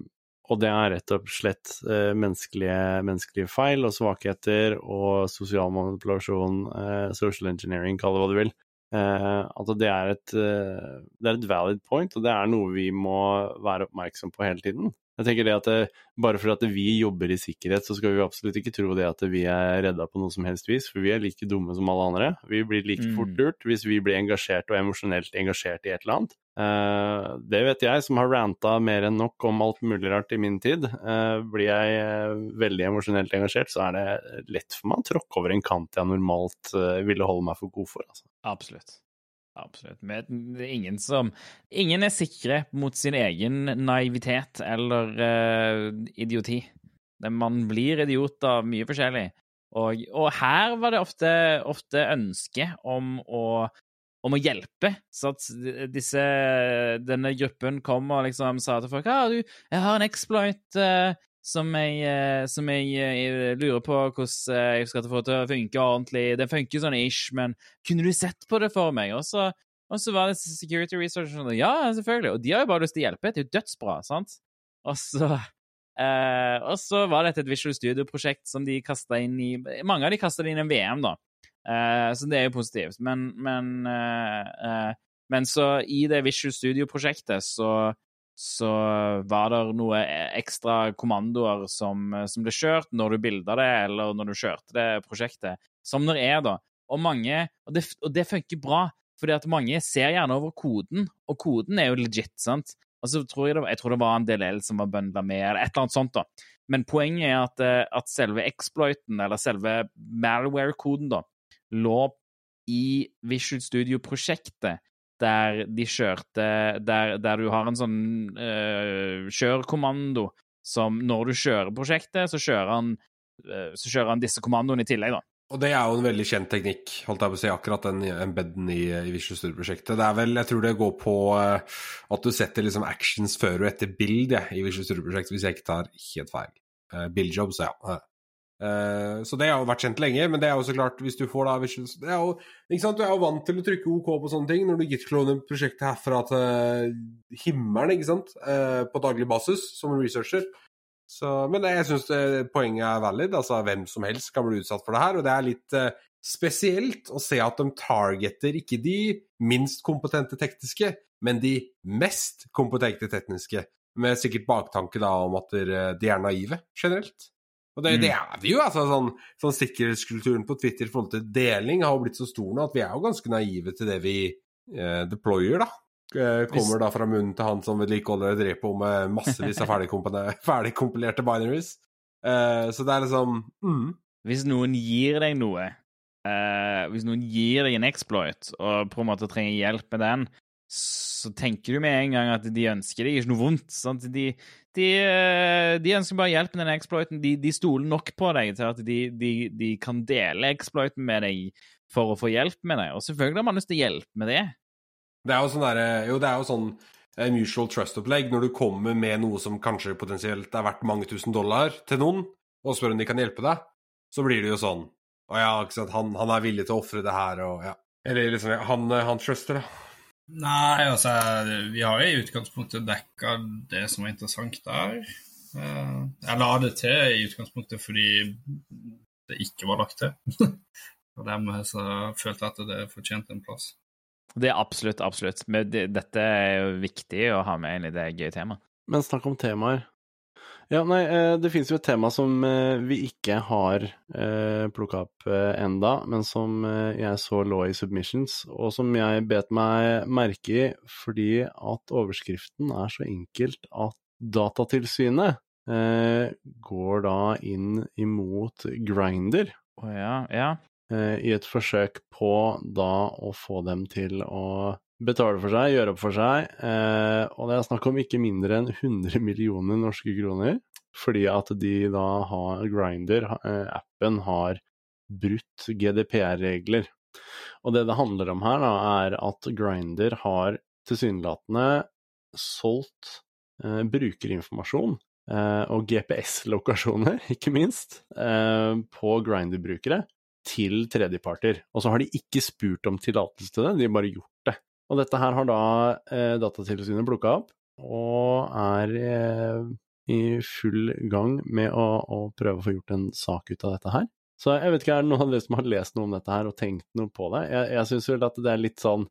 og det er rett og slett eh, menneskelige, menneskelige feil og svakheter og sosial manipulasjon, eh, social engineering, kall det hva du vil. Eh, at det er, et, det er et valid point, og det er noe vi må være oppmerksom på hele tiden. Jeg tenker det at det, Bare for at vi jobber i sikkerhet, så skal vi absolutt ikke tro det at vi er redda på noe som helst vis, for vi er like dumme som alle andre. Vi blir like Mm. fort lurt hvis vi blir engasjert og emosjonelt engasjert i et eller annet. Uh, det vet jeg, som har ranta mer enn nok om alt mulig rart i min tid. Uh, blir jeg uh, veldig emosjonelt engasjert, så er det lett for meg å tråkke over en kant jeg normalt eh, ville holde meg for god for. Altså. Absolutt. Absolutt. Men det er ingen som Ingen er sikre mot sin egen naivitet eller uh, idioti. Man blir idiot av mye forskjellig. Og, og her var det ofte, ofte ønske om å, om å hjelpe. Så at disse, denne gruppen kom og liksom sa til folk ah, du, 'Jeg har en exploit eh, som jeg, eh, som jeg jeg lurer på hvordan eh, jeg skal få til å funke ordentlig.' Det funker sånn ish, men kunne du sett på det for meg? Og så, var det security research sånn Ja, selvfølgelig. Og de har jo bare lyst til å hjelpe. Det er jo dødsbra, sant? Og så eh, Og så var dette et Visual Studio-prosjekt som de kasta inn i Mange av de kasta inn i VM, da. Eh, så det er jo positivt. Men, men, eh, eh, men så i det Visual Studio-prosjektet så så var det noe ekstra kommandoer som, som ble kjørt når du bilda det, eller når du kjørte det prosjektet, som det er, da. Og mange Og det, og det funker bra, fordi at mange ser gjerne over koden, og koden er jo legit, sant? Og så tror jeg, det, jeg tror det var en DLL som var bøndla med, eller et eller annet sånt, da. Men poenget er at, eh, at selve exploiten, eller selve malware-koden, da, lå i Visual Studio-prosjektet der de kjørte der, der du har en sånn uh, kjørkommando som når du kjører prosjektet, så kjører han, uh, så kjører han disse kommandoene i tillegg, da. Og det er jo en veldig kjent teknikk, holdt jeg på å si, akkurat den embedden i, i Visual Studio-prosjektet. Det er vel, jeg tror det går på eh, at du setter liksom actions før og etter bild ja, i Visual Studio-prosjektet, hvis jeg ikke tar helt feil. Uh, jobs, ja. Eh, så det har jo vært kjent lenge, men det er jo så klart, hvis du får da det er jo, ikke sant, Du er jo vant til å trykke OK på sånne ting når du git-kloner prosjektet herfra til himmelen, ikke sant, eh, på daglig basis som researcher. Så, men jeg syns poenget er valid. altså Hvem som helst kan bli utsatt for det her. Og det er litt eh, spesielt å se at de targeter ikke de minst kompetente tekniske, men de mest kompetente tekniske. Med sikkert baktanke da om at de er naive, generelt. Og det, Mm. det er vi jo, altså. Sånn, sånn sikkerhetskulturen på Twitter i forhold til deling har jo blitt så stor nå at vi er jo ganske naive til det vi eh, deployer, da. Eh, kommer da fra munnen til han som vedlikeholder et på med massevis av ferdigkompilerte binaries. Eh, så det er liksom mm. Hvis noen gir deg noe, Uh, hvis noen gir deg en exploit, og på en måte trenger hjelp med den, så tenker du med en gang at de ønsker deg ikke noe vondt. Sant? De, de, eh, de ønsker bare hjelp med den exploiten. De, de stoler nok på deg til at de, de, kan dele exploiten med deg for å få hjelp med det. Og selvfølgelig har man lyst til å hjelpe med det. Det er jo sånn derre Jo, det er jo sånn eh, mutual trust-opplegg når du kommer med noe som kanskje potensielt er verdt mange tusen dollar til noen, og spør om de kan hjelpe deg, så blir det jo sånn Å ja, han, han er villig til å ofre det her, og ja. Eller liksom han, han truster, da. Nei, altså Vi har i utgangspunktet dekka det som var interessant der. Eh, Jeg la det til i utgangspunktet fordi det ikke var lagt til. Og dermed så følte jeg at det fortjente en plass. Det er absolutt, absolutt. Men dette er jo viktig å ha med inn i det gøye temaet. Men snakk om temaer. Ja, nei, eh, det finnes jo et tema som eh, vi ikke har eh, plukka opp enda, men som jeg så lå i submissions, og som jeg bet meg merke i fordi at overskriften er så enkelt at Datatilsynet går da inn imot Grinder Oh, ja, ja. i et forsøk på da å få dem til å betale for seg, gjøre opp for seg, eh, og det er snakk om ikke mindre enn 100 millioner norske kroner, fordi at de da har Grinder, eh, appen har brutt GDPR-regler. Og det det handler om her, da, er at Grinder har tilsynelatende solgt eh, brukerinformasjon eh, og GPS-lokasjoner, ikke minst, eh, på Grinder-brukere til tredjeparter. Og så har de ikke spurt om tillatelse til det, de har bare gjort. Og dette her har da eh, Datatilsynet plukka opp, og er eh, i full gang med å, å prøve å få gjort en sak ut av dette her. Så jeg vet ikke, er det noen av dere som har lest noe om dette her og tenkt noe på det? Jeg, jeg syns vel at det er litt sånn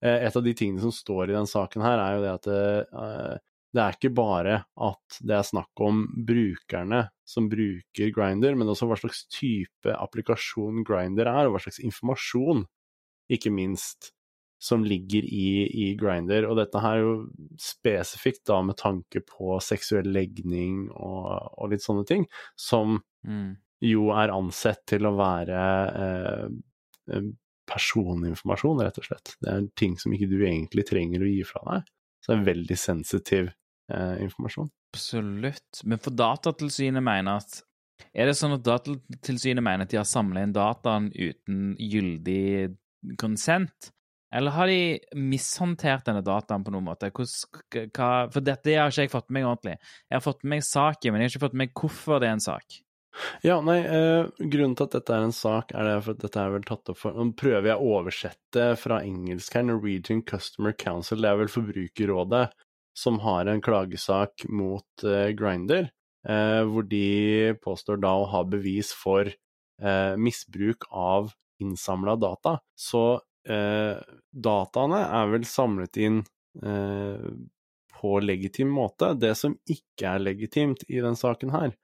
eh, Et av de tingene som står i den saken her, er jo det at det, eh, det er ikke bare at det er snakk om brukerne som bruker Grinder, men også hva slags type applikasjon Grinder er, og hva slags informasjon, ikke minst, som ligger i, i Grinder. Og dette her er jo spesifikt da med tanke på seksuell legning og, og litt sånne ting, som Mm. jo er ansett til å være eh, eh, personinformasjon, rett og slett. Det er ting som ikke du egentlig trenger å gi fra deg. Så det er veldig sensitiv eh, informasjon. Absolutt. Men for Datatilsynet mener at Er det sånn at Datatilsynet mener at de har samla inn dataen uten gyldig konsent? Eller har de mishåndtert denne dataen på noen måte? Hvordan, hva, for dette har ikke jeg fått med meg ordentlig. Jeg har fått med meg saken, men jeg har ikke fått med meg hvorfor det er en sak. Ja, nei, eh, grunnen til at dette er en sak, er det for at dette er vel tatt opp for Nå prøver jeg å oversette fra engelsk her. Norwegian Customer Council, det er vel Forbrukerrådet som har en klagesak mot eh, Grinder, eh, hvor de påstår da å ha bevis for eh, misbruk av innsamla data. Så dataene er vel samlet inn eh, på legitim måte. Det som ikke er legitimt i den saken her,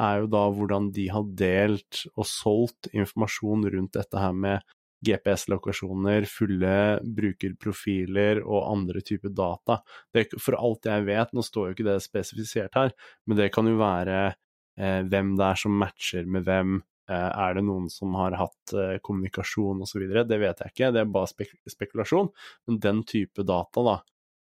er jo da hvordan de har delt og solgt informasjon rundt dette her med GPS-lokasjoner, fulle brukerprofiler og andre typer data. Det, for alt jeg vet, nå står jo ikke det spesifisert her, men det kan jo være eh, hvem det er som matcher med hvem. Eh, er det noen som har hatt eh, kommunikasjon osv.? Det vet jeg ikke, det er bare spek spekulasjon. Men den type data, da,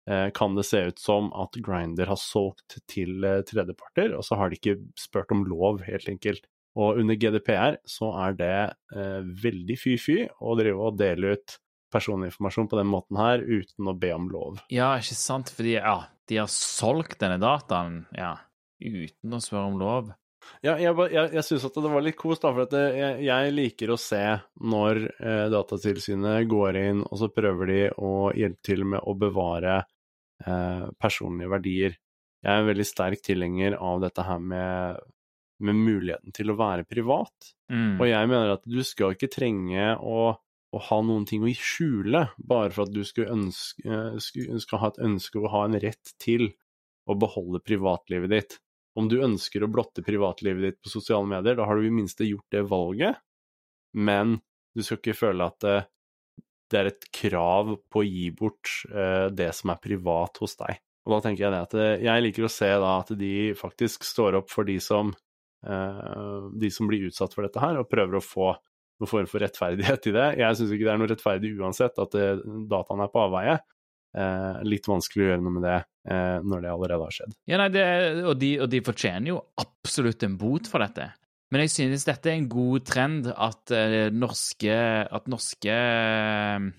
eh, kan det se ut som at Grinder har solgt til tredjeparter, og så har de ikke spurt om lov, helt enkelt. Og under GDPR så er det veldig fy-fy å drive og dele ut personinformasjon på den måten her uten å be om lov. Ja, ikke sant? Fordi ja, de har solgt denne dataen ja, uten å spørre om lov. Ja, jeg, jeg, jeg syns at det var litt kos, da, for at det, jeg, jeg liker å se når eh, Datatilsynet går inn, og så prøver de å hjelpe til med å bevare eh, personlige verdier. Jeg er en veldig sterk tilhenger av dette her med, med muligheten til å være privat. Mm. Og jeg mener at du skal ikke trenge å, å ha noen ting å skjule, bare for at du skal, ønske, eh, skal ha et ønske å ha en rett til å beholde privatlivet ditt. Om du ønsker å blotte privatlivet ditt på sosiale medier, da har du i minste gjort det valget, men du skal ikke føle at det, det er et krav på å gi bort eh, det som er privat hos deg. Og da tenker jeg det at eh, jeg liker å se da at de faktisk står opp for de som, eh, de som blir utsatt for dette her, og prøver å få noen form for rettferdighet i det. Jeg syns ikke det er noe rettferdig uansett at eh, dataen er på avveie. Eh, litt vanskelig å gjøre noe med det eh, når det allerede har skjedd. Ja, nei, det, og, de, og de fortjener jo absolutt en bot for dette. Men jeg synes dette er en god trend at eh, norske, at norske eh,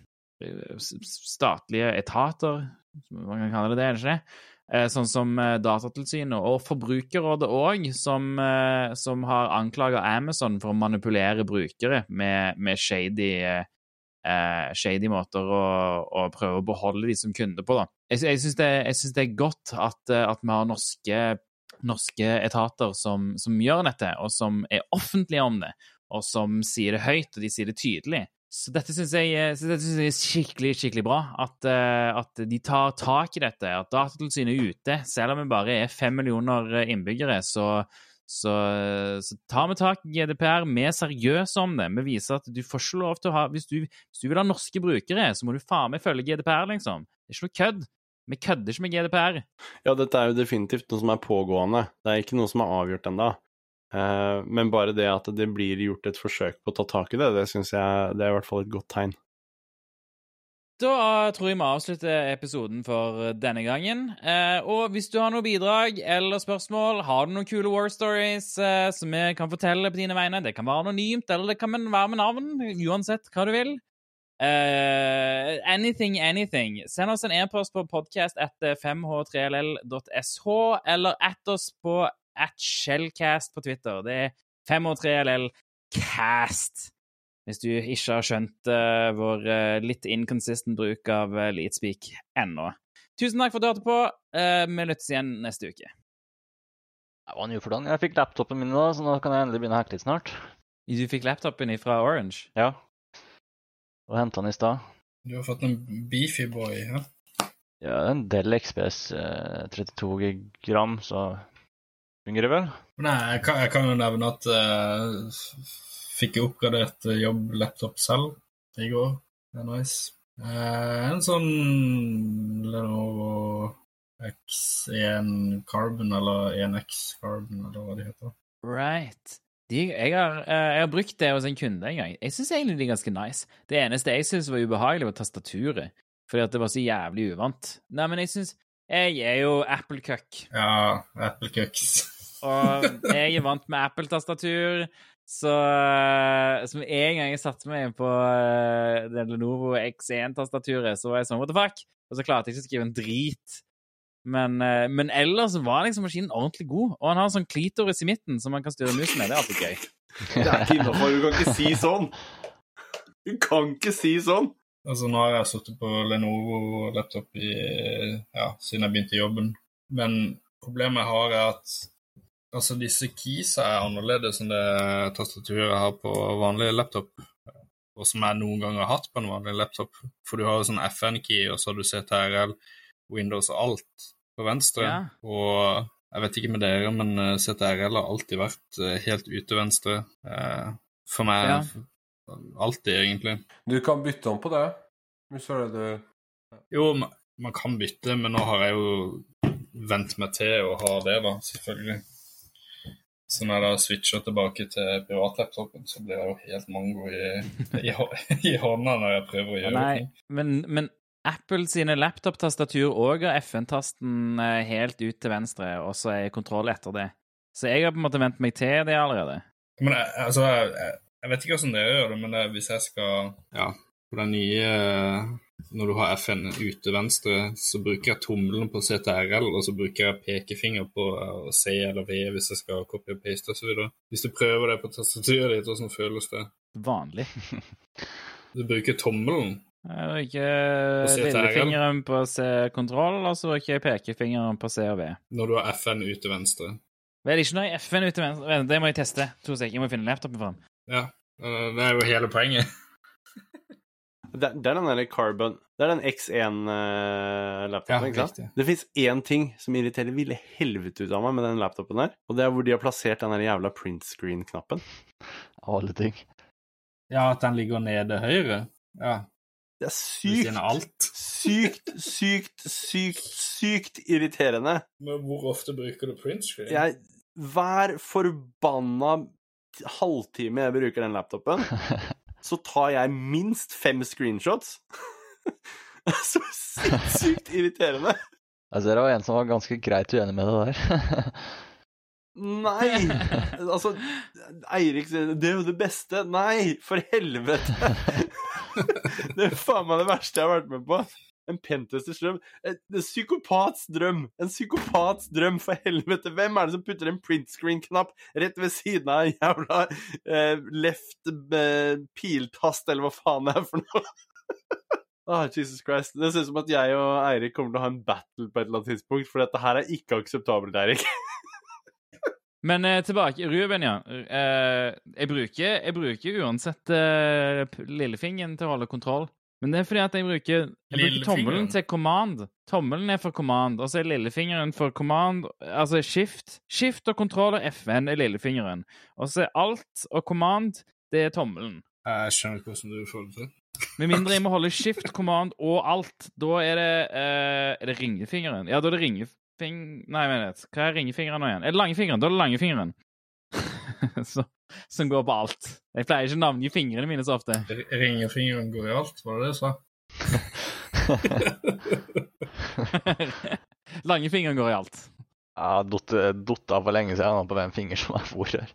statlige etater, man kan kalle det det, er det ikke det? Eh, Sånn som eh, Datatilsynet og Forbrukerrådet òg, som, eh, som har anklaga Amazon for å manipulere brukere med, med shady, eh, eh, shady måter å, å, prøve å beholde de som kunder på. da. Jeg, jeg syns det, det, er godt at, eh, at vi har norske, norske etater som, som, gjør dette, og som er offentlige om det, og som sier det høyt, og de sier det tydelig. Så dette syns jeg, jeg, er skikkelig skikkelig bra. At, uh, at, de tar tak i dette. At Datatilsynet er ute. Selv om vi bare er fem millioner innbyggere, så, så, så tar vi tak i GDPR. Vi er seriøse om det. Vi viser at du får ikke lov til å ha Hvis du, hvis du vil ha norske brukere, så må du faen meg følge GDPR, liksom. Det er ikke noe kødd. Vi kødder ikke med GDPR. Ja, dette er jo definitivt noe som er pågående. Det er ikke noe som er avgjort ennå. Uh, men bare det at det blir gjort et forsøk på å ta tak i det, det syns jeg det er i hvert fall et godt tegn. Da tror jeg vi avslutter episoden for denne gangen. Eh, og hvis du har noe bidrag eller spørsmål, har du noen kule war stories eh, som vi kan fortelle på dine vegne, det kan være anonymt, eller det kan være med navn, uansett hva du vil. Eh, anything, anything. Send oss en e-post på podcast etter 5h3ll.sh, eller at oss på at shellcast på Twitter. Det er 5h3ll-cast hvis du ikke har skjønt uh, vår uh, litt inconsistent bruk av uh, Leadspeak ennå. Tusen takk for at du hørte på. Uh, vi lyttes igjen neste uke. Det var en ufordann. Jeg fikk laptopen min nå, så nå kan jeg endelig begynne å hacke litt snart. Du fikk laptopen fra Orange? Ja. Og henta den i stad. Du har fått en beefy boy, ja? Ja, en Dell XPS 32 gram, så fungerer det vel? Nei, jeg kan, jeg kan jo nevne at fikk jeg oppgradert eh, jobb-laptop selv i går. Det er nice. Uh, en sånn Lenovo X1 Carbon, eller 1X Carbon, eller hva de heter. Right. De, jeg, har, eh, jeg, har, brukt det hos en kunde en gang. Jeg syns egentlig de er ganske nice. Det eneste jeg syns var ubehagelig, var tastaturet. Fordi at det var så jævlig uvant. Nei, men jeg syns Jeg er jo Apple-cuck. Ja, Apple-cucks. og jeg er vant med Apple-tastatur. Så uh, som en gang jeg satte meg på uh, Lenovo X1-tastaturet, så var jeg sånn what the fuck? Og så klarte jeg ikke å skrive en drit. Men, uh, men ellers var liksom maskinen ordentlig god. Og han har en sånn klitoris i midten som man kan styre musen med. Det er alltid gøy. Det er ikke innafor. Du kan ikke si sånn. Du kan ikke si sånn. Altså, nå har jeg sittet på Lenovo-laptop ja, siden jeg begynte jobben. Men problemet jeg har, er at Altså, disse keysa er annerledes enn det tastaturet jeg har på vanlig laptop, og som jeg noen ganger har hatt på en vanlig laptop. For du har jo sånn FN-key, og så har du CTRL, Windows og alt på venstre. Ja. Og jeg vet ikke med dere, men eh, CTRL har alltid vært eh, helt ute venstre. Eh, for meg ja. alltid, egentlig. Du kan bytte om på det, hvis det er det du Jo, man kan bytte, men nå har jeg jo vent meg til å ha det, da, selvfølgelig. Så når jeg da switcher tilbake til privatlaptopen, så blir jeg jo helt mango i, i, i hånda når jeg prøver å gjøre Nei, det. Men, men Apple sine laptop-tastatur òg har FN-tasten eh, helt ut til venstre, og så er kontroll etter det. Så jeg har på en måte vent meg til det allerede. Men jeg, altså, jeg, jeg vet ikke hvordan dere gjør det, men det, hvis jeg skal Ja, på den nye når du har FN ute venstre, så bruker jeg tommelen på CTRL, og så bruker jeg pekefinger på C eller V hvis jeg skal copy og paste osv. Hvis du prøver det på tastaturet ditt, hvordan føles det? Vanlig. du bruker tommelen. Jeg bruker lillefingeren på C-kontroll, og så bruker jeg pekefingeren på C og V. Når du har FN ute venstre. Vel, ikke når jeg har FN ute venstre. Det må jeg teste. To sek. Jeg må finne laptopen fram. Ja, det er jo hele poenget. Det, det, er den derre Carbon Det er den X1-laptopen, uh, ja, ikke sant? Det fins én ting som irriterer ville helvete ut av meg med den laptopen der, og det er hvor de har plassert den der jævla print screen-knappen. Av alle ting. Ja, at den ligger nede høyre? Ja. Det er sykt, sykt, sykt, sykt, sykt irriterende. Men hvor ofte bruker du print screen? Jeg, hver forbanna halvtime jeg bruker den laptopen så tar jeg minst fem screenshots. så sinnssykt irriterende. Altså, det var en som var ganske greit uenig med det der. Nei! Altså, Eirik sier det er jo det beste. Nei, for helvete! det er faen meg det verste jeg har vært med på. En pentesters drøm. En, en psykopats drøm. En psykopats drøm, for helvete. Hvem er det som putter en printscreen-knapp rett ved siden av en jævla eh, left eh, piltast, eller hva faen det er for noe? Ah, Jesus Christ. Det ser ut som at jeg og Eirik kommer til å ha en battle på et eller annet tidspunkt, for dette her er ikke akseptabelt, Eirik. Men eh, tilbake. Ruben, ja. Eh, jeg, bruker, jeg bruker uansett eh, lillefingeren til å holde kontroll. Men det er fordi at jeg bruker, jeg bruker tommelen til command. Tommelen er for command, og så er lillefingeren for command, altså shift. Shift og kontroll og FN er lillefingeren. Og så er alt og command, det er tommelen. Jeg skjønner ikke hvordan du får det til. Med mindre jeg må holde shift, command og alt. Da er det eh, Er det ringefingeren? Ja, da er det ringefing... Nei, vent. Hva er ringfingeren nå igjen? Er det langfingeren? Da er det langfingeren. så, som går på alt. Jeg pleier ikke å navngi fingrene mine så ofte. Ringefingeren går i alt, var det det du sa? Langfingeren går i alt. Jeg har datt datt av for lenge siden på hvem finger som har vært her.